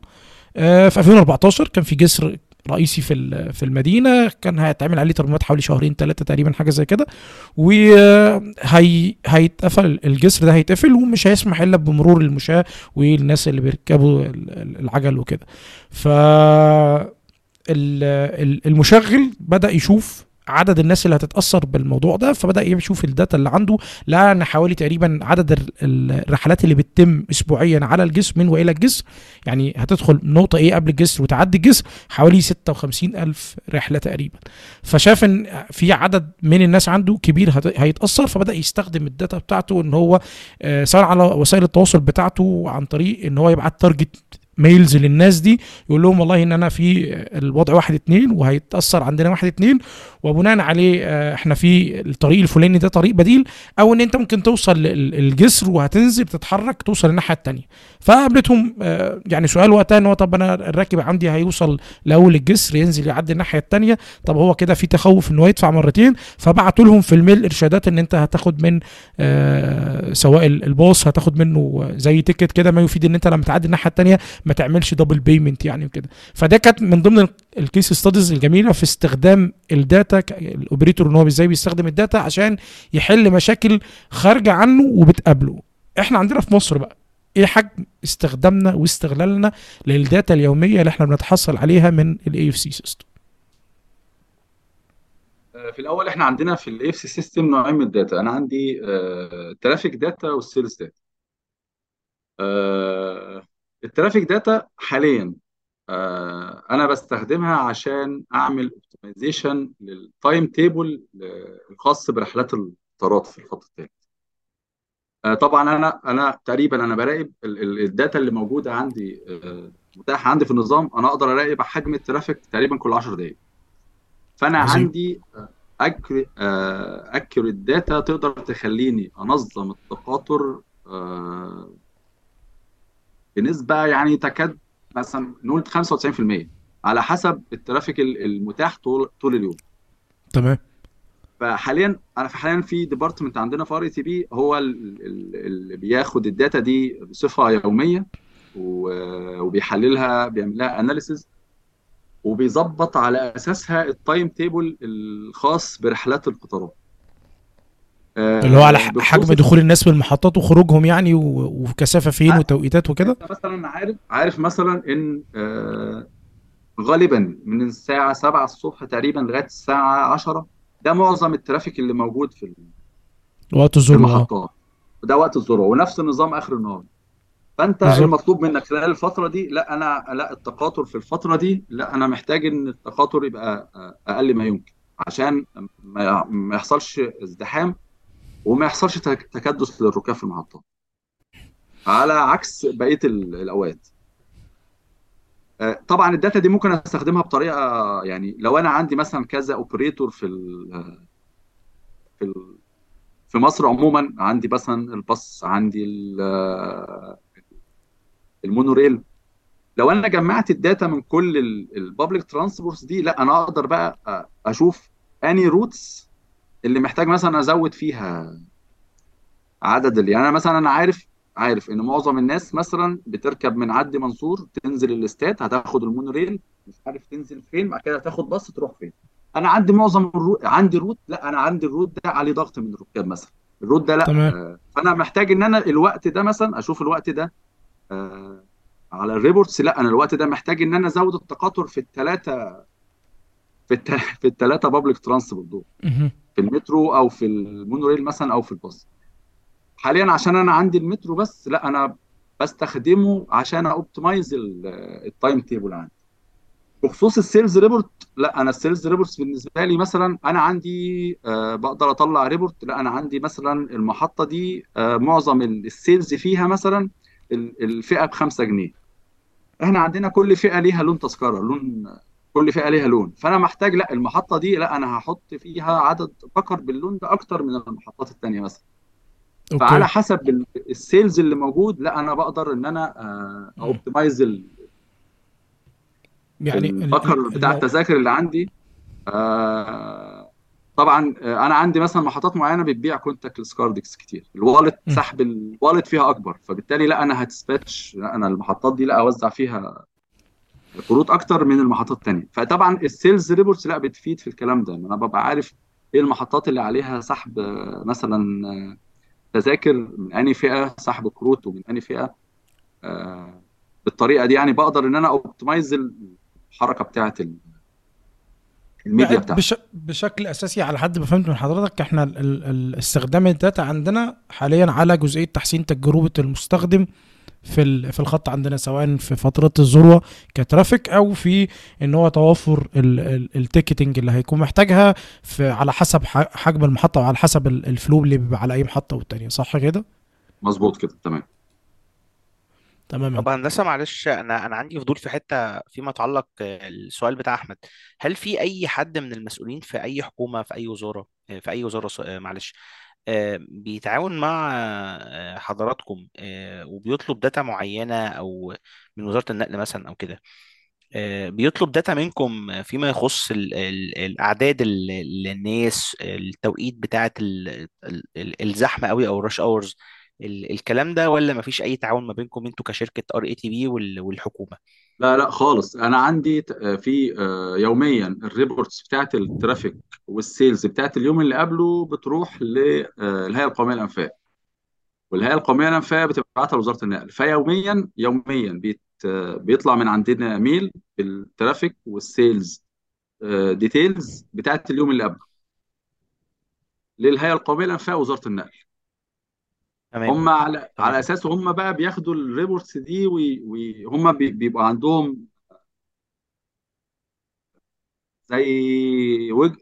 S1: آه، في 2014 كان في جسر رئيسي في في المدينة كان هيتعمل عليه ترميمات حوالي شهرين ثلاثة تقريبا حاجة زي كده. وهي هيتقفل الجسر ده هيتقفل ومش هيسمح إلا بمرور المشاة والناس اللي بيركبوا ال- ال- العجل وكده. ف المشغل بدأ يشوف عدد الناس اللي هتتأثر بالموضوع ده فبدأ يشوف ال data اللي عنده. لقى ان حوالي تقريبا عدد ال- ال- الرحلات اللي بتتم اسبوعيا على الجسر من وإلى الجسر يعني هتدخل نقطة إيه قبل الجسر وتعدي الجسر حوالي 56 ألف رحلة تقريبا. فشاف إن في عدد من الناس عنده كبير هيتأثر فبدأ يستخدم ال data بتاعته إن هو آه، سواء على وسائل التواصل بتاعته عن طريق إن هو يبعت target mails للناس دي يقول لهم والله إن أنا في الوضع واحد اتنين وهيتأثر عندنا واحد اتنين وبناء عليه آه، إحنا في الطريق الفلاني ده طريق بديل أو إن أنت ممكن توصل الجسر وهتنزل تتحرك توصل الناحية التانية. فقابلتهم آه، يعني سؤال وقتها إن هو طب أنا الراكب عندي هيوصل لأول الجسر ينزل يعدي الناحية التانية؟ طب هو كده في تخوف ان هو يدفع مرتين؟ فبعتوا لهم في ال mail إرشادات إن أنت هتاخد من آه، سواء ال- الباص هتاخد منه زي ticket كده ما يفيد إن أنت لما تعدي الناحية التانية ما تعملش double payment يعني وكده. فده كانت من ضمن ال case studies الجميلة في استخدام ال data ال operator إن هو إزاي بيستخدم ال data عشان يحل مشاكل خارجة عنه وبتقابله. إحنا عندنا في مصر بقى إيه حجم استخدامنا واستغلالنا لل data اليومية اللي إحنا بنتحصل عليها من ال AFC system
S3: في الأول إحنا عندنا في ال AFC system نوعين من ال data. أنا عندي ال traffic data وال sales data ال traffic data حاليا آه، أنا بستخدمها عشان أعمل optimization لل time table الخاص برحلات القطارات في الخط الثالث آه، طبعا أنا أنا تقريبا أنا براقب ال- ال- data اللي موجودة عندي آه، متاحة عندي في النظام أنا أقدر أراقب حجم ال traffic تقريبا كل 10 دقائق فأنا
S1: عظيم.
S3: عندي accurate data تقدر تخليني أنظم التقاطر آه، بنسبة يعني تكاد مثلا نقول 95% على حسب ال traffic ال- المتاح طول طول اليوم.
S1: تمام.
S3: فحاليا أنا في حاليا في department عندنا في RATP هو ال- ال- اللي بياخد ال data دي بصفة يومية وبيحللها بيعمل لها analysis وبيظبط على أساسها ال time table الخاص برحلات القطارات.
S1: اللي هو على حجم دخول الناس بالمحطات وخروجهم يعني و- وكثافة فين
S3: آه.
S1: وتوقيتات وكده
S3: مثلا عارف عارف مثلا إن آه، غالبا من الساعة 7 الصبح تقريبا لغاية الساعة 10 ده معظم الترافيك اللي موجود في
S1: وقت آه.
S3: المحطات ده وقت الذروه ونفس النظام آخر النهار فأنت
S1: بالظبط.
S3: المطلوب منك خلال الفترة دي لا أنا لا التقاطر في الفترة دي لا أنا محتاج إن التقاطر يبقى آه، أقل ما يمكن عشان ما ما يحصلش ازدحام وما يحصلش تك- تكدس للركاب في المحطات على عكس بقية ال- الأوقات. آه، طبعا ال data دي ممكن أستخدمها بطريقة يعني لو أنا عندي مثلا كذا operator في في في مصر عموما عندي مثلا الباص عندي ال- monorail. لو أنا جمعت ال data من كل ال public transports دي لا أنا أقدر بقى أشوف أنهي routes اللي محتاج مثلا أزود فيها عدد اللي يعني أنا مثلا أنا عارف عارف إن معظم الناس مثلا بتركب من عدلي منصور تنزل الاستاد هتاخد ال monorail مش عارف تنزل فين بعد كده هتاخد باص تروح فين أنا عندي معظم ال route عندي route لا أنا عندي ال route ده عليه ضغط من الركاب مثلا ال route ده لا
S1: تمام.
S3: آه، فأنا محتاج إن أنا الوقت ده مثلا أشوف الوقت ده آه، على ال reports لا أنا الوقت ده محتاج إن أنا أزود التقاطر في الثلاثه في الت... في الثلاثه public transport دول. في المترو أو في ال monorail مثلا أو في الباص. حاليا عشان أنا عندي المترو بس لا أنا بستخدمه عشان optimize ال time table عندي. بخصوص ال sales report لا أنا ال sales reports بالنسبة لي مثلا أنا عندي آه بقدر أطلع report لا أنا عندي مثلا المحطة دي آه معظم ال- sales فيها مثلا ال- الفئة ب 5 جنيه. إحنا عندنا كل فئة ليها لون تذكرة لون كل فئة ليها لون. فأنا محتاج لا المحطة دي لا أنا هحط فيها عدد بكر باللون ده أكتر من المحطات التانية مثلا. فعلى
S1: أوكي
S3: حسب ال- sales اللي موجود لا أنا بقدر إن أنا
S1: مم.
S3: optimize
S1: يعني ال-
S3: البكر
S1: ال-
S3: بتاع التذاكر اللي عندي. آه، طبعا آه، أنا عندي مثلا محطات معينة بتبيع contactless cards كتير. ال
S1: wallet.
S3: سحب ال wallet فيها أكبر. فبالتالي لا أنا هتسباتش لا أنا المحطات دي لا أوزع فيها كروت أكتر من المحطات التانية. فطبعا ال sales reports لا بتفيد في الكلام ده. أنا ببقى عارف إيه المحطات اللي عليها سحب آه، مثلا آه، تذاكر من أنهي فئة سحب كروت ومن أنهي فئة. آه، بالطريقة دي يعني بقدر إن أنا optimize الحركة بتاعت الميديا بتاعتي.
S1: بش... بشكل أساسي على حد ما فهمت من حضرتك إحنا. ال... ال- استخدام ال data عندنا حاليا على جزئية تحسين تجربة المستخدم في ال... في الخط عندنا سواء في فترة الذروة ك traffic أو في إن هو توفر ال... ال... ticketing اللي هيكون محتاجها في على حسب ح... حجم المحطة وعلى حسب ال- flow اللي بيبقى على أي محطة والتانية. صح كده؟
S3: مظبوط كده. تمام.
S1: تمام.
S2: طب هندسة معلش أنا أنا عندي فضول في حتة فيما يتعلق آه، السؤال بتاع أحمد. هل في أي حد من المسؤولين في أي حكومة في أي وزارة؟ آه، في أي وزارة ص- آه، معلش. بيتعاون مع آه، حضراتكم آه، وبيطلب data معينة أو من وزارة النقل مثلا أو كده. آه، بيطلب data منكم فيما يخص ال- ال- الأعداد ال- ال- الناس التوقيت بتاعة ال- ال- ال- الزحمة قوي أو ال rush hours الكلام ده ولا مفيش أي تعاون ما بينكم أنتوا كشركة RATP والحكومة؟
S3: لا لا خالص. أنا عندي آه، في آه، يوميا ال reports بتاعت ال traffic وال sales بتاعت اليوم اللي قبله بتروح للهيئه القومية للأنفاق. والهيئة القومية للأنفاق بتبعتها لوزارة النقل. فيوميا يوميا آه، بيطلع من عندنا mail بال traffic وال sales details بتاعت اليوم اللي قبله. للهيئة القومية للأنفاق ووزارة النقل.
S2: تمام.
S3: هم على
S2: تمام.
S3: على اساسه هم بقى بياخدوا ال reports دي وهم بيبقى عندهم زي وج...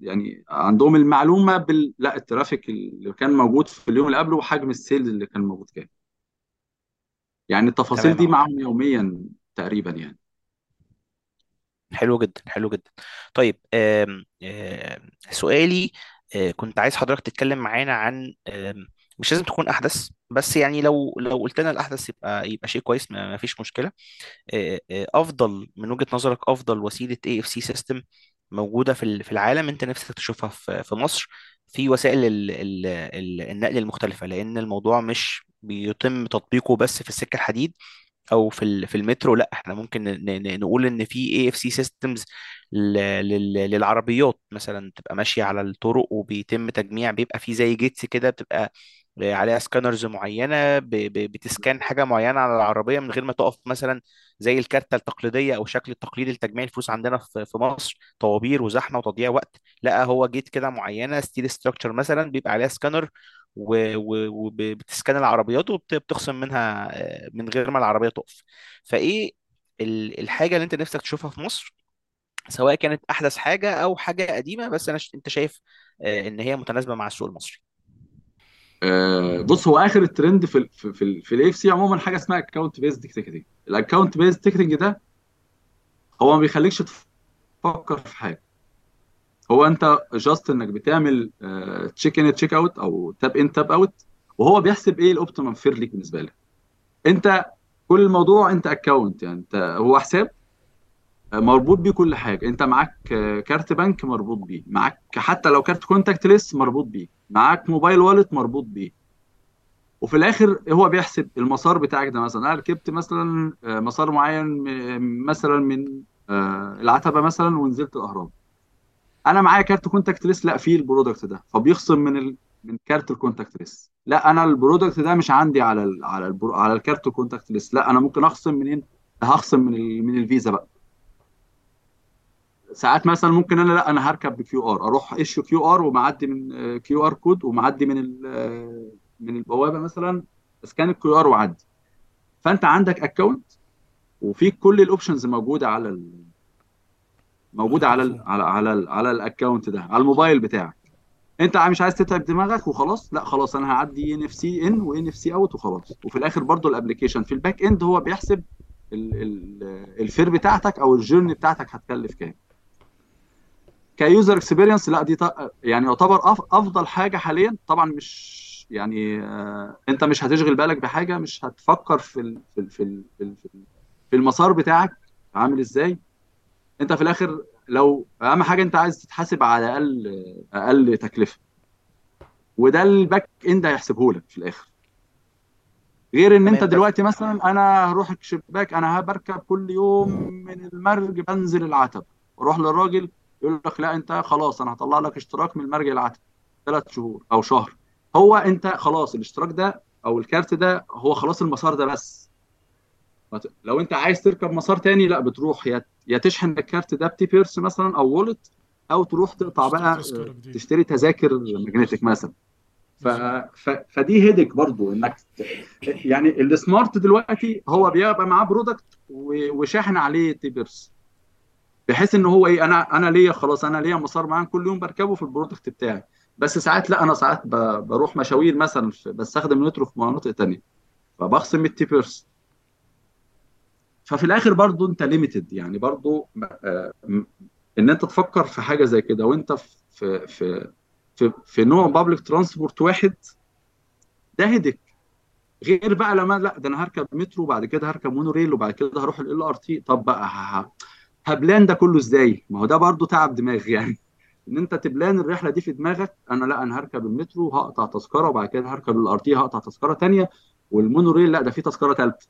S3: يعني عندهم المعلومة بال... لا ال traffic اللي كان موجود في اليوم اللي قبله وحجم ال sales اللي كان موجود كام يعني التفاصيل
S2: تمام
S3: دي معاهم يوميا تقريبا يعني.
S2: حلو جدا حلو جدا. طيب آم آم سؤالي آه، كنت عايز حضرتك تتكلم معانا عن مش لازم تكون أحدث بس يعني لو لو قلت لنا الأحدث يبقى يبقى شيء كويس ما فيش مشكلة. أفضل من وجهة نظرك أفضل وسيلة AFC system موجودة في في العالم أنت نفسك تشوفها في في مصر في وسائل ال- ال- ال- النقل المختلفة لأن الموضوع مش بيتم تطبيقه بس في السكة الحديد أو في في المترو لأ إحنا ممكن نقول إن في AFC systems للعربيات مثلا تبقى ماشية على الطرق وبيتم تجميع بيبقى في زي gates كده بتبقى عليها scanners معينة بت scan حاجة معينة على العربية من غير ما تقف مثلا زي الكارتة التقليدية أو الشكل التقليدي لتجميع الفلوس عندنا في مصر. طوابير وزحمة وتضييع وقت. لا هو gate كده معينة steel structure مثلا بيبقى عليها scanner وبت scan العربيات وبتخصم منها آه، من غير ما العربية تقف. فإيه ال- الحاجة اللي أنت نفسك تشوفها في مصر؟ سواء كانت أحدث حاجة أو حاجة قديمة بس أنا. أنت شايف آه، إن هي متناسبة مع السوق المصري.
S3: آه، بص هو آخر الترند في ال في في, ال- في ال AFC عموما حاجة اسمها account based ticketing ال account based ticketing ده هو ما بيخليكش تفكر في حاجة. هو أنت just إنك بتعمل check in check out أو tap in tap out وهو بيحسب إيه ال optimum fare ليك بالنسبة لك. أنت كل الموضوع أنت account يعني أنت هو حساب مربوط بيه كل حاجة. أنت معاك آه، كارت بنك مربوط بيه. معاك حتى لو كارت contactless مربوط بيه. معاك mobile wallet مربوط بيه. وفي الآخر هو بيحسب المسار بتاعك ده مثلا. أنا ركبت مثلا آه، مسار معين مثلا من آه، العتبة مثلا ونزلت الأهرام. أنا معايا كارت contactless لا فيه ال product ده. فبيخصم من ال... من كارت ال contactless لا أنا ال product ده مش عندي على ال... على ال pro... على الكارت ال contactless لا أنا ممكن أخصم منين؟ هخصم من ال... من الفيزا بقى. ساعات مثلا ممكن أنا لا أنا هركب ب QR أروح issue QR ومعدي من QR code ومعدي من. آه، من البوابة مثلا ا scan ال QR وعدي. فأنت عندك account وفي كل ال options موجودة على ال... موجودة على ال... على على ال... على ال account ده على الموبايل بتاعك. أنت مش عايز تتعب دماغك وخلاص؟ لا خلاص أنا هعدي NFC in و NFC out وخلاص. وفي الآخر برضو ال application في ال back end هو بيحسب ال... ال... ال fare بتاعتك أو ال journey بتاعتك هتكلف كام. ك user experience لا دي يعني يعتبر. أفضل حاجة حاليا. طبعا مش يعني آه، أنت مش هتشغل بالك بحاجة مش هتفكر في ال... في ال... في ال... في ال... في المسار بتاعك عامل إزاي. أنت في الآخر لو أهم حاجة أنت عايز تتحاسب على أقل أقل تكلفة. وده ال back end هيحسبه لك في الآخر. غير
S2: إن أنت
S3: دلوقتي مثلا أنا هروح الشباك أنا بركب كل يوم من المرج بنزل العتبة أروح للراجل يقول لك لا انت خلاص أنا هطلع لك اشتراك من المرج العتبة ثلاث شهور أو شهر. هو انت خلاص الاشتراك ده أو الكارت ده هو خلاص المسار ده بس. لو انت عايز تركب مسار تاني لا بتروح يا تشحن الكارت ده ب T-purse مثلا أو wallet أو تروح تقطع بقى تشتري تذاكر magnetic مثلا. ف... ف... فدي headache برضو إنك يعني ال smart دلوقتي هو بيبقى معاه product و... وشاحن عليه T-purse. بحيث ان هو إيه أنا أنا ليا خلاص أنا ليا مسار معين كل يوم بركبه في ال product بتاعي بس ساعات لأ أنا ساعات. بروح مشاوير مثلا. بستخدم المترو في مناطق تانية فبخصم ال T-purse ففي الآخر برضو أنت limited يعني برضو آه، إن أنت تفكر في حاجة زي كده وأنت في في في في نوع public transport واحد ده headache غير بقى لما لأ ده أنا هركب مترو وبعد كده هركب monorail وبعد كده هروح LRT طب بقى ه plan ده كله إزاي؟ ما هو ده برضو تعب دماغ يعني. إن أنت ت plan الرحلة دي في دماغك أنا لأ أنا هركب المترو هقطع تذكرة وبعد كده هركب ال LRT هقطع تذكرة تانية وال monorail لأ ده في تذكرة ثالثه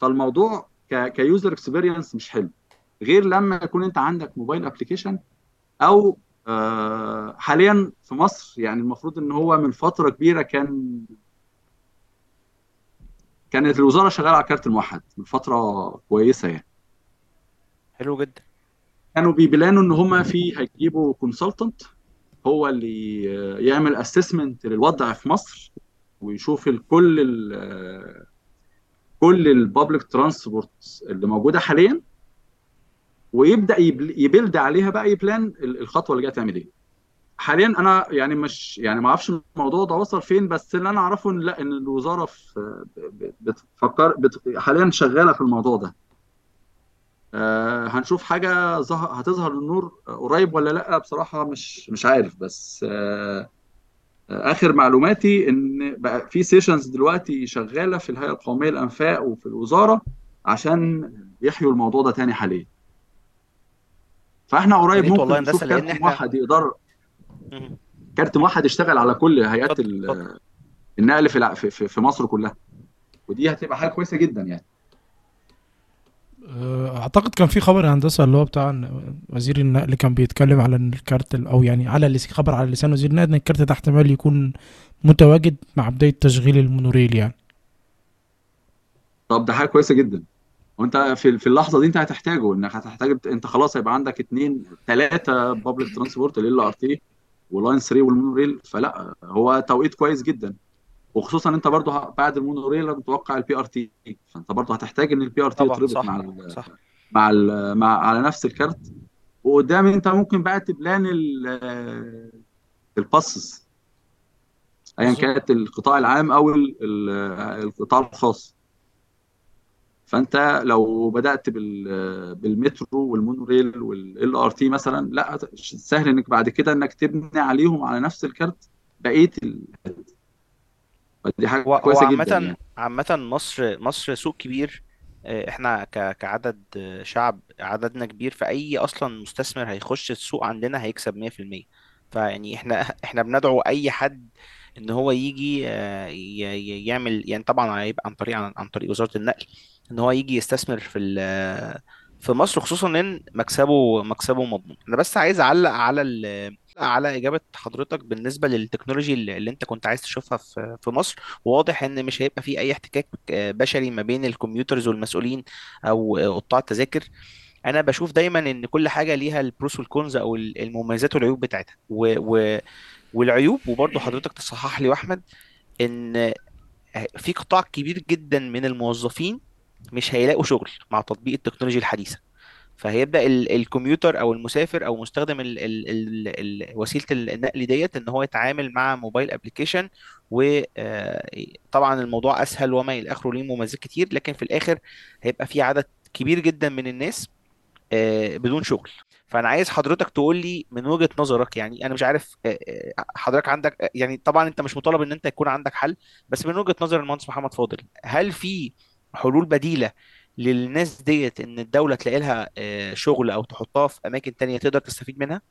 S3: فالموضوع ك ك user experience مش حلو. غير لما يكون أنت عندك mobile application أو آه، حاليا في مصر يعني المفروض إن هو من فترة كبيرة كان كانت الوزارة شغالة على كارت الموحد من فترة كويسة يعني.
S2: حلو جدا.
S3: كانوا بي plan وا إن هم في هيجيبوا consultant هو اللي يعمل assessment للوضع في مصر ويشوف ال- كل ال كل ال public transport اللي موجودة حاليا ويبدأ يبل- ي build عليها بقى ي plan ال- الخطوة اللي جاية تعمل إيه. حاليا أنا يعني مش يعني ما أعرفش الموضوع ده وصل فين بس اللي أنا أعرفه إن لأ إن الوزارة في بتفكر بت حاليا شغالة في الموضوع ده. آه هنشوف حاجة ظه- هتظهر للنور قريب ولا لأ بصراحة مش مش عارف. بس آه آخر معلوماتي إن بقى في sessions دلوقتي شغالة في الهيئة القومية للأنفاق وفي الوزارة عشان يحيوا الموضوع ده تاني حاليا.
S2: فإحنا
S3: قريب ممكن نشوف
S2: إحنا
S3: موحد يقدر كارت موحد يشتغل على كل هيئات النقل في في في مصر كلها. ودي هتبقى حاجة كويسة جدا يعني.
S1: آه، أعتقد كان في خبر هندسة اللي هو بتاع وزير النقل كان بيتكلم على إن الكارت ال- أو يعني على اللي خبر على لسان وزير النقل إن الكارت ده احتمال يكون متواجد مع بداية تشغيل المونوريل يعني.
S3: طب ده حاجة كويسة جدا. وأنت في في اللحظة دي أنت هتحتاجه إنك هتحتاج أنت خلاص هيبقى عندك اثنين ثلاثة public transport LRT. و Line 3 والمونوريل فلا هو توقيت كويس جدا. وخصوصا أنت برضو ه- بعد المونوريل متوقع ال BRT فأنت برضو هتحتاج إن ال
S2: BRT
S3: يتربط
S2: صح
S3: مع ال
S2: صح.
S3: مع ال مع على نفس الكارت. وقدام أنت ممكن بقى ت plan ال- ال buses ايا
S1: بالظبط.
S3: كانت القطاع العام أو ال- ال- القطاع الخاص. فانت لو بدأت بال بالمترو والمونوريل وال LRT مثلا لا سهل إنك بعد كده إنك تبني عليهم على نفس الكارت بقية ال... دي حاجة
S2: هو
S3: كويسة جدا يعني.
S2: عامة مصر مصر سوق كبير. آه، إحنا ك- كعدد شعب عددنا كبير فأي أصلا مستثمر هيخش السوق عندنا هيكسب 100% فيعني إحنا إحنا بندعو أي حد إن هو يجي آه، يعمل يعني طبعا هيبقى عن طريق عن طريق وزارة النقل إن هو يجي يستثمر في في مصر خصوصا إن مكسبه مكسبه مضمون. أنا بس عايز أعلق على على إجابة حضرتك بالنسبة لل technology اللي أنت كنت عايز تشوفها في في مصر. واضح إن مش هيبقى في أي احتكاك آه، بشري ما بين ال commuters والمسؤولين أو آه، قطاع التذاكر. أنا بشوف دايما إن كل حاجة ليها ال pros وال cons أو ال- المميزات والعيوب بتاعتها. و... و... والعيوب وبرضه حضرتك تصحح لي واحمد إن في قطاع كبير جدا من الموظفين مش هيلاقوا شغل مع تطبيق التكنولوجيا الحديثة. فهيبدأ ال- الكمبيوتر أو المسافر أو مستخدم وسيلة النقل ديت إن هو يتعامل مع موبايل أبلكيشن وطبعا الموضوع أسهل وما إلى آخره ليه مميزات كتير لكن في الآخر هيبقى في عدد كبير جدا من الناس آه، بدون شغل. فأنا عايز حضرتك تقول لي من وجهة نظرك يعني أنا مش عارف آه، آه، حضرتك عندك آه، يعني طبعا أنت مش مطالب إن أنت يكون عندك حل بس من وجهة نظر المهندس محمد فاضل هل في حلول بديلة للناس ديت إن الدولة تلاقي لها شغل أو تحطها في أماكن تانية تقدر تستفيد منها؟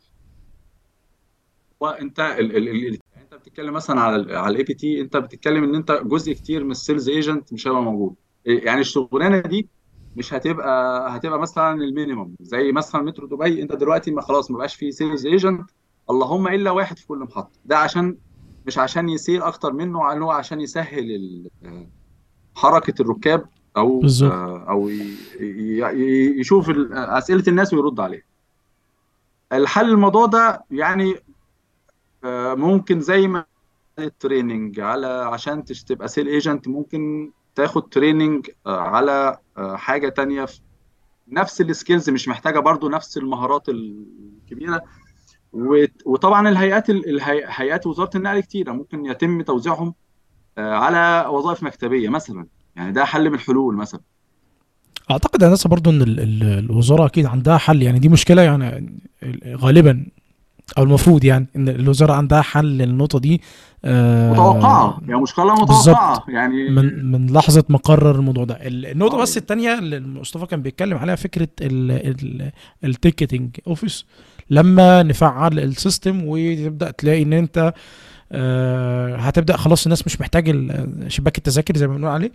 S3: وانت ال ال ال ال- أنت بتتكلم مثلا على ال على ال ABT أنت بتتكلم إن أنت جزء كتير من ال sales agent مش هيبقى موجود. يعني الشغلانة دي مش هتبقى هتبقى مثلا ال minimum. زي مثلا مترو دبي انت دلوقتي ما خلاص ما بقاش فيه sales agent اللهم إلا واحد في كل محطة. ده عشان مش عشان يسير أكتر منه عن هو عشان يسهل حركة الركاب أو
S1: بالظبط.
S3: أو يشوف أسئلة الناس ويرد عليها. الحل الموضوع ده يعني آه، ممكن زي ما ال training على عشان تبقى sales agent ممكن تاخد training آه، على آه، حاجة تانية. في نفس ال skills مش محتاجة برضو نفس المهارات الكبيرة. وت- وطبعا الهيئات ال- الهي- هيئات وزارة النقل كتيرة. ممكن يتم توزيعهم آه، على وظائف مكتبية مثلا. يعني ده حل من الحلول مثلا.
S1: أعتقد يا برضو إن ال- ال- الوزارة أكيد عندها حل. يعني دي مشكلة يعني غالبا أو المفروض يعني إن الوزارة عندها حل للنقطة دي آه،
S3: متوقعة. يعني مشكلة متوقعة.
S1: بالظبط.
S3: يعني
S1: من من لحظة ما قرر الموضوع ده. ال- النقطة
S3: آه.
S1: بس الثانية اللي مصطفى كان بيتكلم عليها فكرة ال ticketing office لما نفعل ال system وتبدأ تلاقي إن أنت آه، هتبدأ خلاص الناس مش محتاج شباك التذاكر زي ما بنقول عليه.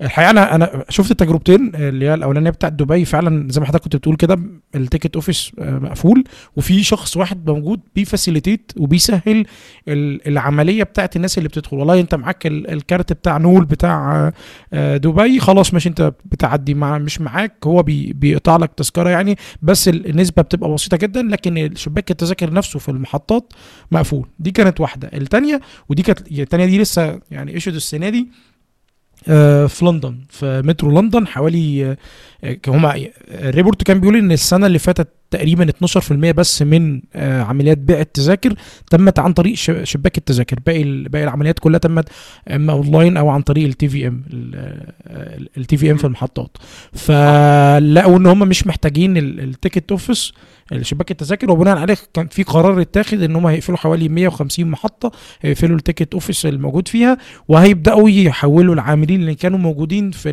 S1: الحقيقة أنا أنا شفت التجربتين اللي هي الأولانية بتاعت دبي فعلا زي ما حضرتك كنت بتقول كده ال ticket office آه، مقفول وفي شخص واحد موجود بي facilitate وبيسهل ال- العملية بتاعت الناس اللي بتدخل. والله أنت معاك ال- الكارت بتاع نول بتاع آه، آه، دبي خلاص ماشي أنت بتعدي مع مش معاك هو بي بيقطع لك تذكرة يعني بس ال- النسبة بتبقى بسيطة جدا لكن شباك التذاكر نفسه في المحطات مقفول. دي كانت واحدة. الثانية ودي كانت الثانية دي لسه يعني issued السنة دي في لندن في مترو لندن حوالي آه، آه، هما ال report كان بيقول إن السنة اللي فاتت تقريبا 12% بس من آه، عمليات بيع التذاكر تمت عن طريق شباك التذاكر. باقي باقي العمليات كلها تمت اما أونلاين أو عن طريق ال TVM ال TVM في المحطات. فلقوا إن هم مش محتاجين ال ticket office شباك التذاكر. وبناء عليه كان في قرار اتاخد إن هم هيقفلوا حوالي 150 محطة هيقفلوا ال ticket office الموجود فيها وهيبدأوا يحولوا العاملين اللي كانوا موجودين في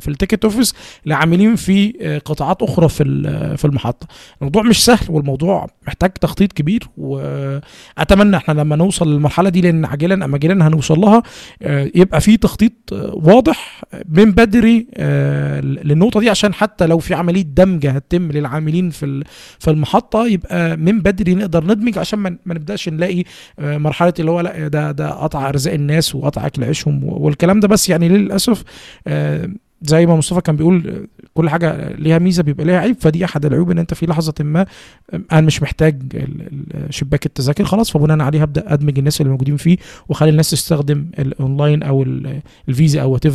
S1: في ال ticket office لعاملين في آه، قطاعات أخرى في ال- في المحطة. الموضوع مش سهل والموضوع محتاج تخطيط كبير وأتمنى إحنا لما نوصل للمرحلة دي لأن عاجلا ام اجلا هنوصل لها آه، يبقى في تخطيط آه، واضح من بدري آه، للنقطة دي عشان حتى لو في عملية دمج هتتم للعاملين في في المحطة يبقى من بدري نقدر ندمج عشان ما نبدأش نلاقي آه، مرحلة اللي هو لأ ده ده قطع أرزاق الناس وقطع أكل عيشهم والكلام ده. بس يعني للأسف آه، زي ما مصطفى كان بيقول كل حاجة ليها ميزة بيبقى ليها عيب. فدي أحد العيوب إن أنت في لحظة ما أنا مش محتاج شباك التذاكر خلاص فبناء عليه هبدا أدمج الناس اللي موجودين فيه وأخلي الناس تستخدم الاونلاين أو ال- الفيزا أو وات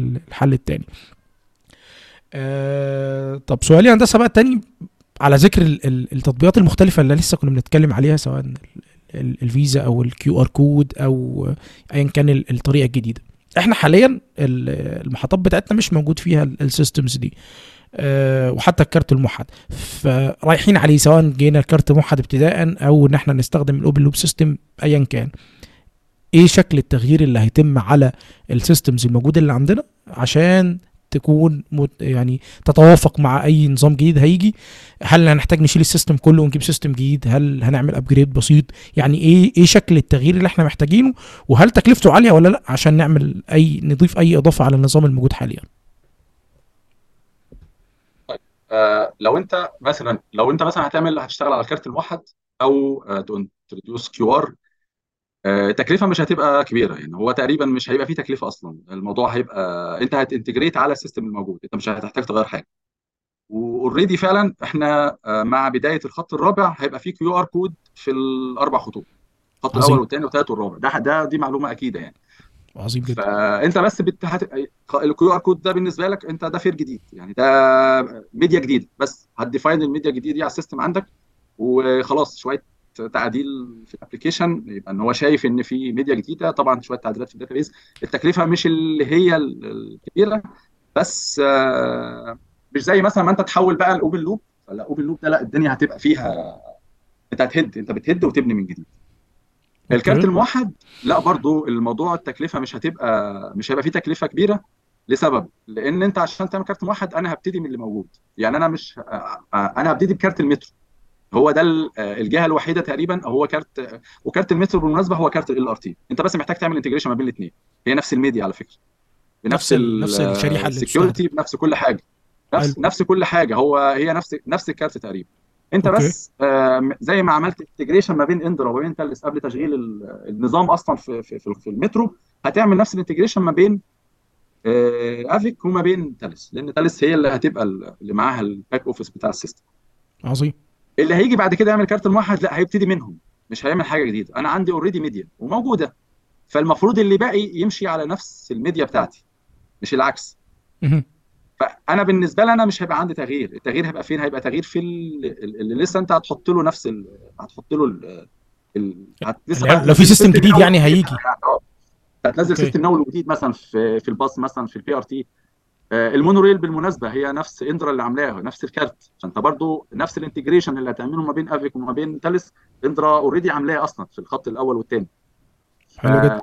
S1: الحل التاني. آه طب سؤالي هندسه بقى التاني على ذكر ال- ال- التطبيقات المختلفة اللي لسه كنا بنتكلم عليها سواء ال- ال- الفيزا أو ال QR code أو ايا كان ال- الطريقة الجديدة. إحنا حاليا ال- المحطات بتاعتنا مش موجود فيها ال systems دي. أه وحتى الكارت الموحد. فرايحين عليه سواء جينا الكارت موحد ابتداء أو إن إحنا نستخدم ال open loop system ايا كان. إيه شكل التغيير اللي هيتم على ال systems الموجودة اللي عندنا؟ عشان تكون مت يعني تتوافق مع أي نظام جديد هيجي. هل هنحتاج نشيل ال system كله ونجيب system جديد؟ هل هنعمل upgrade بسيط؟ يعني إيه إيه شكل التغيير اللي إحنا محتاجينه؟ وهل تكلفته عالية ولا لأ؟ عشان نعمل أي نضيف أي إضافة على النظام الموجود حاليا.
S3: آه، لو أنت مثلا لو أنت مثلا هتعمل هتشتغل على الكارت الموحد أو ت introduce QR التكلفه مش هتبقى كبيرة يعني. هو تقريبا مش هيبقى فيه تكلفة أصلا. الموضوع هيبقى أنت هت integrate على ال system الموجود. أنت مش هتحتاج تغير حاجة. و already فعلا إحنا آه، مع بداية الخط الرابع هيبقى فيه QR code في الأربع خطوط. الخط
S1: عظيم.
S3: الأول والثاني والثالث والرابع. ده ده دي معلومة أكيدة يعني.
S1: عظيم جدا.
S3: فأنت بس بت... هت... ال QR code ده بالنسبة لك أنت ده fare جديد. يعني ده ميديا جديده بس هت define ال media الجديده دي على ال system عندك. وخلاص شوية تعديل في ال application يبقى إن هو شايف إن في ميديا جديدة طبعا شوية تعديلات في ال database التكلفة مش اللي هي ال- الكبيرة بس آه، مش زي مثلا ما أنت تحول بقى ال open loop فلا open loop ده لا الدنيا هتبقى فيها أنت هتهد أنت بتهد وتبني من جديد. الكارت. الموحد لا برضو الموضوع التكلفة مش هتبقى مش هيبقى فيه تكلفة كبيرة لسبب لأن أنت عشان تعمل كارت موحد أنا هبتدي من اللي موجود. يعني أنا مش آه، آه، أنا هبتدي بكارت المترو. هو ده آه، الجهة الوحيدة تقريبا هو كارت وكارت المترو بالمناسبة هو كارت LRT. أنت بس محتاج تعمل integration ما بين الاثنين هي نفس الميديا على فكرة.
S1: نفس
S3: بنفس.
S1: نفس الشريحة ال
S3: security بنفس كل حاجة.
S1: حلو.
S3: نفس نفس كل حاجة. هو هي نفس نفس الكارت تقريبا. أنت
S1: okay.
S3: بس آه، زي ما عملت integration ما بين اندرا وما بين تالس قبل تشغيل ال- النظام أصلا في في في في المترو هتعمل نفس ال integration ما بين آه، أفيك وما بين تالس لأن تالس هي اللي هتبقى ال- اللي معاها ال back office بتاع ال system.
S1: عظيم.
S3: اللي هيجي بعد كده يعمل كارت الموحد لا هيبتدي منهم مش هيعمل حاجة جديدة. أنا عندي already media وموجودة. فالمفروض اللي باقي يمشي على نفس الميديا بتاعتي مش العكس. فأنا بالنسبة لي أنا مش هيبقى عندي تغيير. التغيير هيبقى فين؟ هيبقى تغيير في ال- ال- اللي لسه أنت هتحط له نفس ال... هتحط له ال... ال... هت... لسه
S1: لو في
S3: system
S1: جديد يعني هيجي.
S3: هتنزل system نقل جديد مثلا في في الباص مثلا في ال BRT المونوريل بالمناسبة هي نفس إندرا اللي عاملاها نفس الكارت. فأنت برضو نفس ال integration اللي هتعمله ما بين أفيك وما بين تالس إندرا already عاملاه أصلا في الخط الأول والثاني
S1: حلو جدا.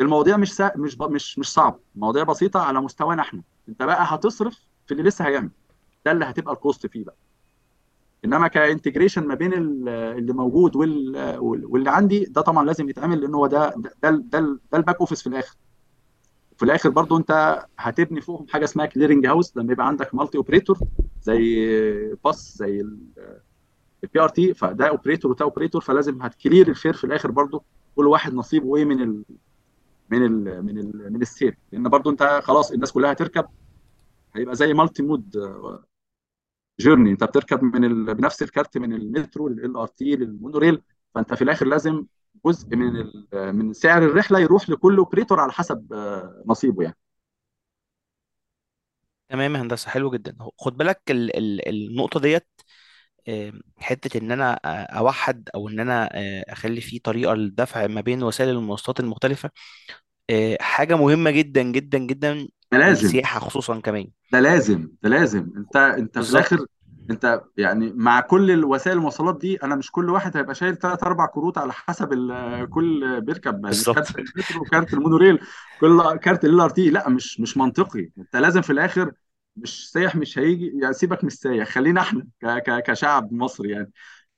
S3: المواضيع مش سا... مش ب... مش مش صعب المواضيع بسيطة على مستوانا إحنا. أنت بقى هتصرف في اللي لسه هيعمل. ده اللي هتبقى ال cost فيه بقى. إنما ك integration ما بين ال- اللي موجود وال... وال- واللي عندي ده طبعا لازم يتعمل لأن هو ده ده, ده, ده ال back office في الآخر. في الآخر برضو أنت هتبني فوقهم حاجة اسمها clearing house لما يبقى عندك multi operator زي باص زي ال BRT فده operator وده operator فلازم هت clear ال fare في الآخر برضو كل واحد نصيبه إيه من ال من ال من ال من السير لأن برضو أنت خلاص الناس كلها هتركب هيبقى زي multi mode journey أنت بتركب من. بنفس الكارت من المترو لل LRT للمونوريل فأنت في الآخر لازم جزء من. من سعر الرحلة يروح لكل اوبريتور على حسب آه، نصيبه يعني.
S2: تمام يا هندسة حلو جدا. خد بالك ال ال النقطة ديت حتة إن أنا أوحد أو إن أنا آه، أخلي في طريقة للدفع ما بين وسائل المواصلات المختلفة آه، حاجة مهمة جدا جدا جدا
S3: ده لازم.
S2: للسياحه خصوصا كمان.
S3: ده لازم ده لازم. أنت أنت في الآخر
S2: بالظبط
S3: انت يعني مع كل الوسائل المواصلات دي أنا مش كل واحد هيبقى شايل ثلاث أربع كروت على حسب كل بيركب
S2: بالظبط.
S3: كارت المترو وكارت المونوريل كل كارت LRT لا مش مش منطقي. انت لازم في الآخر مش سايح مش هيجي يعني سيبك من السايح خلينا إحنا ك ك كشعب مصري يعني.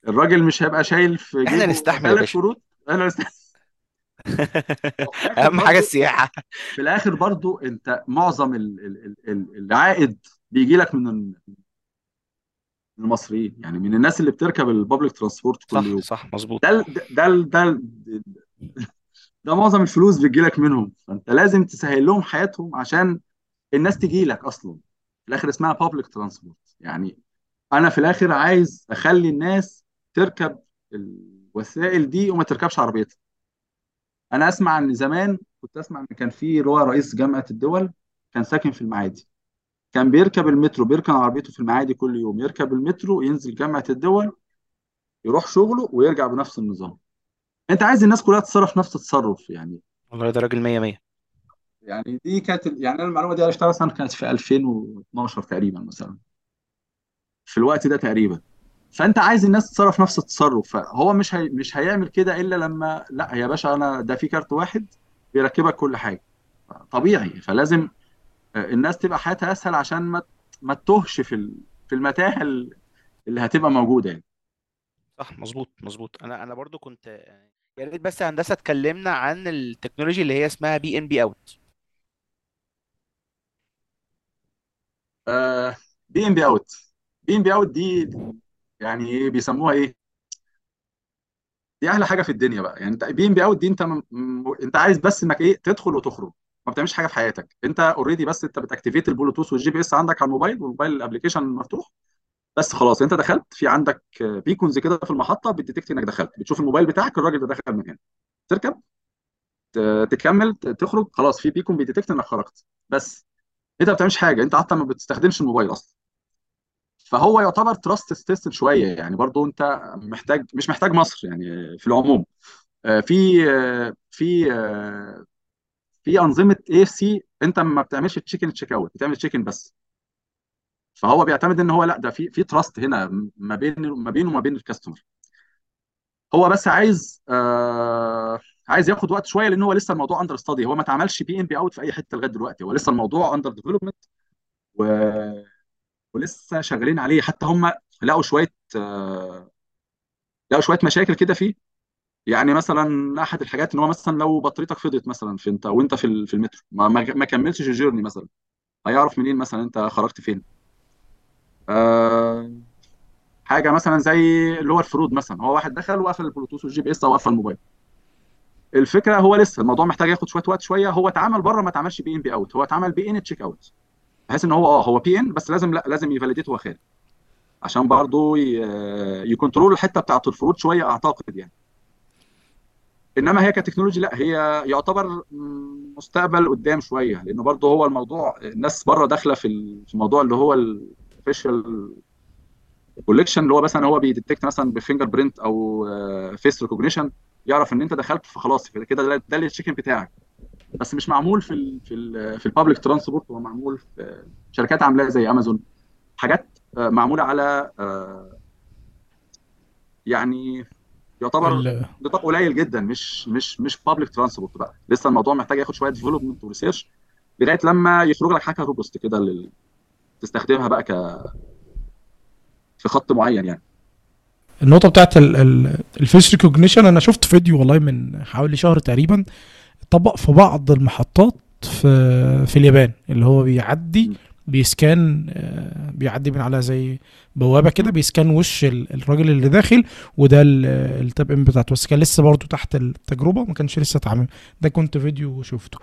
S3: الراجل مش هيبقى شايل في
S2: إحنا
S3: جيبه
S2: نستحمل يا
S3: ثلاث
S2: باشا.
S3: كروت. أنا الآخر
S2: أهم حاجة
S3: برضو
S2: السياحة.
S3: في الآخر برضو انت معظم ال ال ال ال- العائد بيجي لك من المصريين. يعني من الناس اللي بتركب ال public transport كل
S2: صح
S3: يوم.
S2: صح مظبوط.
S3: ده ده ده ده معظم الفلوس بتجي لك منهم. فانت لازم تسهل لهم حياتهم عشان الناس تجي لك أصلا. في الآخر اسمها public transport يعني أنا في الآخر عايز أخلي الناس تركب الوسائل دي وما تركبش عربيتها. أنا أسمع إن زمان كنت أسمع إن كان في اللي هو رئيس جامعة الدول كان ساكن في المعادي. كان بيركب المترو بيركن عربيته في المعادي كل يوم يركب المترو ينزل جامعة الدول يروح شغله ويرجع بنفس النظام. أنت عايز الناس كلها تتصرف نفس التصرف يعني.
S2: والله ده راجل 100 100
S3: يعني دي كانت يعني أنا المعلومة دي عرفتها مثلا كانت في 2012 تقريبا مثلا. في الوقت ده تقريبا. فأنت عايز الناس تتصرف نفس التصرف. فهو مش هي مش هيعمل كده إلا لما لا يا باشا أنا ده في كارت واحد بيركبك كل حاجة. طبيعي. فلازم الناس تبقى حياتها أسهل عشان ما ما تتوهش في في المتاهة اللي هتبقى موجودة يعني.
S2: صح مظبوط مظبوط. أنا أنا برضو كنت يا ريت بس يا هندسة اتكلمنا عن ال technology اللي هي اسمها be in be out
S3: be in be out be in be out دي يعني إيه بيسموها إيه؟ دي أحلى حاجة في الدنيا بقى. يعني be in be out دي أنت. م... أنت عايز بس إنك إيه تدخل وتخرج. ما بتعملش حاجة في حياتك. انت already بس انت بت activate البلوتوث وال GPS عندك على الموبايل والموبايل ال application مفتوح. بس خلاص انت دخلت في عندك beacons كده في المحطة بت detect انك دخلت. بتشوف الموبايل بتاعك الراجل ده دخل من هنا تركب تكمل تخرج خلاص في beacon بي detect انك خرجت. بس انت ما بتعملش حاجة. انت حتى ما بتستخدمش الموبايل أصلا. فهو يعتبر trust based شوية يعني. برضو انت محتاج مش محتاج مصر يعني في العموم. آه، في آه، في آه، في أنظمة AFC أنت ما بتعملش check in check out بتعمل check in بس. فهو بيعتمد إن هو لأ ده في في trust هنا ما بين ما بينه وما بين ال customer هو بس عايز آه عايز ياخد وقت شوية لأن هو لسه الموضوع under study هو ما اتعملش be in be out في أي حتة لغاية دلوقتي. هو لسه الموضوع under development و... ولسه شغالين عليه. حتى هم لقوا شوية آه، لقوا شوية مشاكل كده فيه. يعني مثلا أحد الحاجات إن هو مثلا لو بطاريتك فضيت مثلا في أنت وأنت في في المترو ما, ما كملتش ال journey مثلا هيعرف منين مثلا أنت خرجت فين؟ آه حاجة مثلا زي اللي هو ال fraud مثلا هو واحد دخل وقفل البلوتوث وال GPS أو قفل الموبايل. الفكرة هو لسه الموضوع محتاج ياخد شوية وقت شوية هو اتعمل بره ما اتعملش be in be out هو اتعمل be in check out. بحيث إن هو آه هو بي إن بس لازم لا لازم validate هو خارج. عشان برضه ي- ي control الحتة بتاعت ال fraud شوية أعتقد يعني. إنما هي ك technology لا هي يعتبر مستقبل قدام شوية لأنه برضه هو الموضوع الناس بره داخلة في ال- في الموضوع اللي هو ال facial collection اللي هو مثلا هو بي detect مثلا ب fingerprint أو face recognition يعرف إن أنت دخلت فخلاص كده ده ال check-in بتاعك. بس مش معمول في ال في ال في ال public transport هو معمول في شركات عاملاه زي امازون حاجات آه، معمولة على آه، يعني يعتبر نطاق قليل جدا مش مش مش public transport بقى لسه الموضوع محتاج ياخد شوية development و research لغاية لما يخرج لك حاجة robust كده لل- تستخدمها بقى ك في خط معين يعني
S1: النقطة بتاعت ال face recognition أنا شفت فيديو والله من حوالي شهر تقريبا طبق في بعض المحطات في في اليابان اللي هو بيعدي
S3: م.
S1: بيسكان آه، بيعدي من على زي بوابة كده بيسكان وش ال- الراجل اللي داخل وده ال- التاب ان بتاعته. بس كان لسه برضه تحت التجربة ما كانش لسه اتعمل. ده كنت فيديو شفته.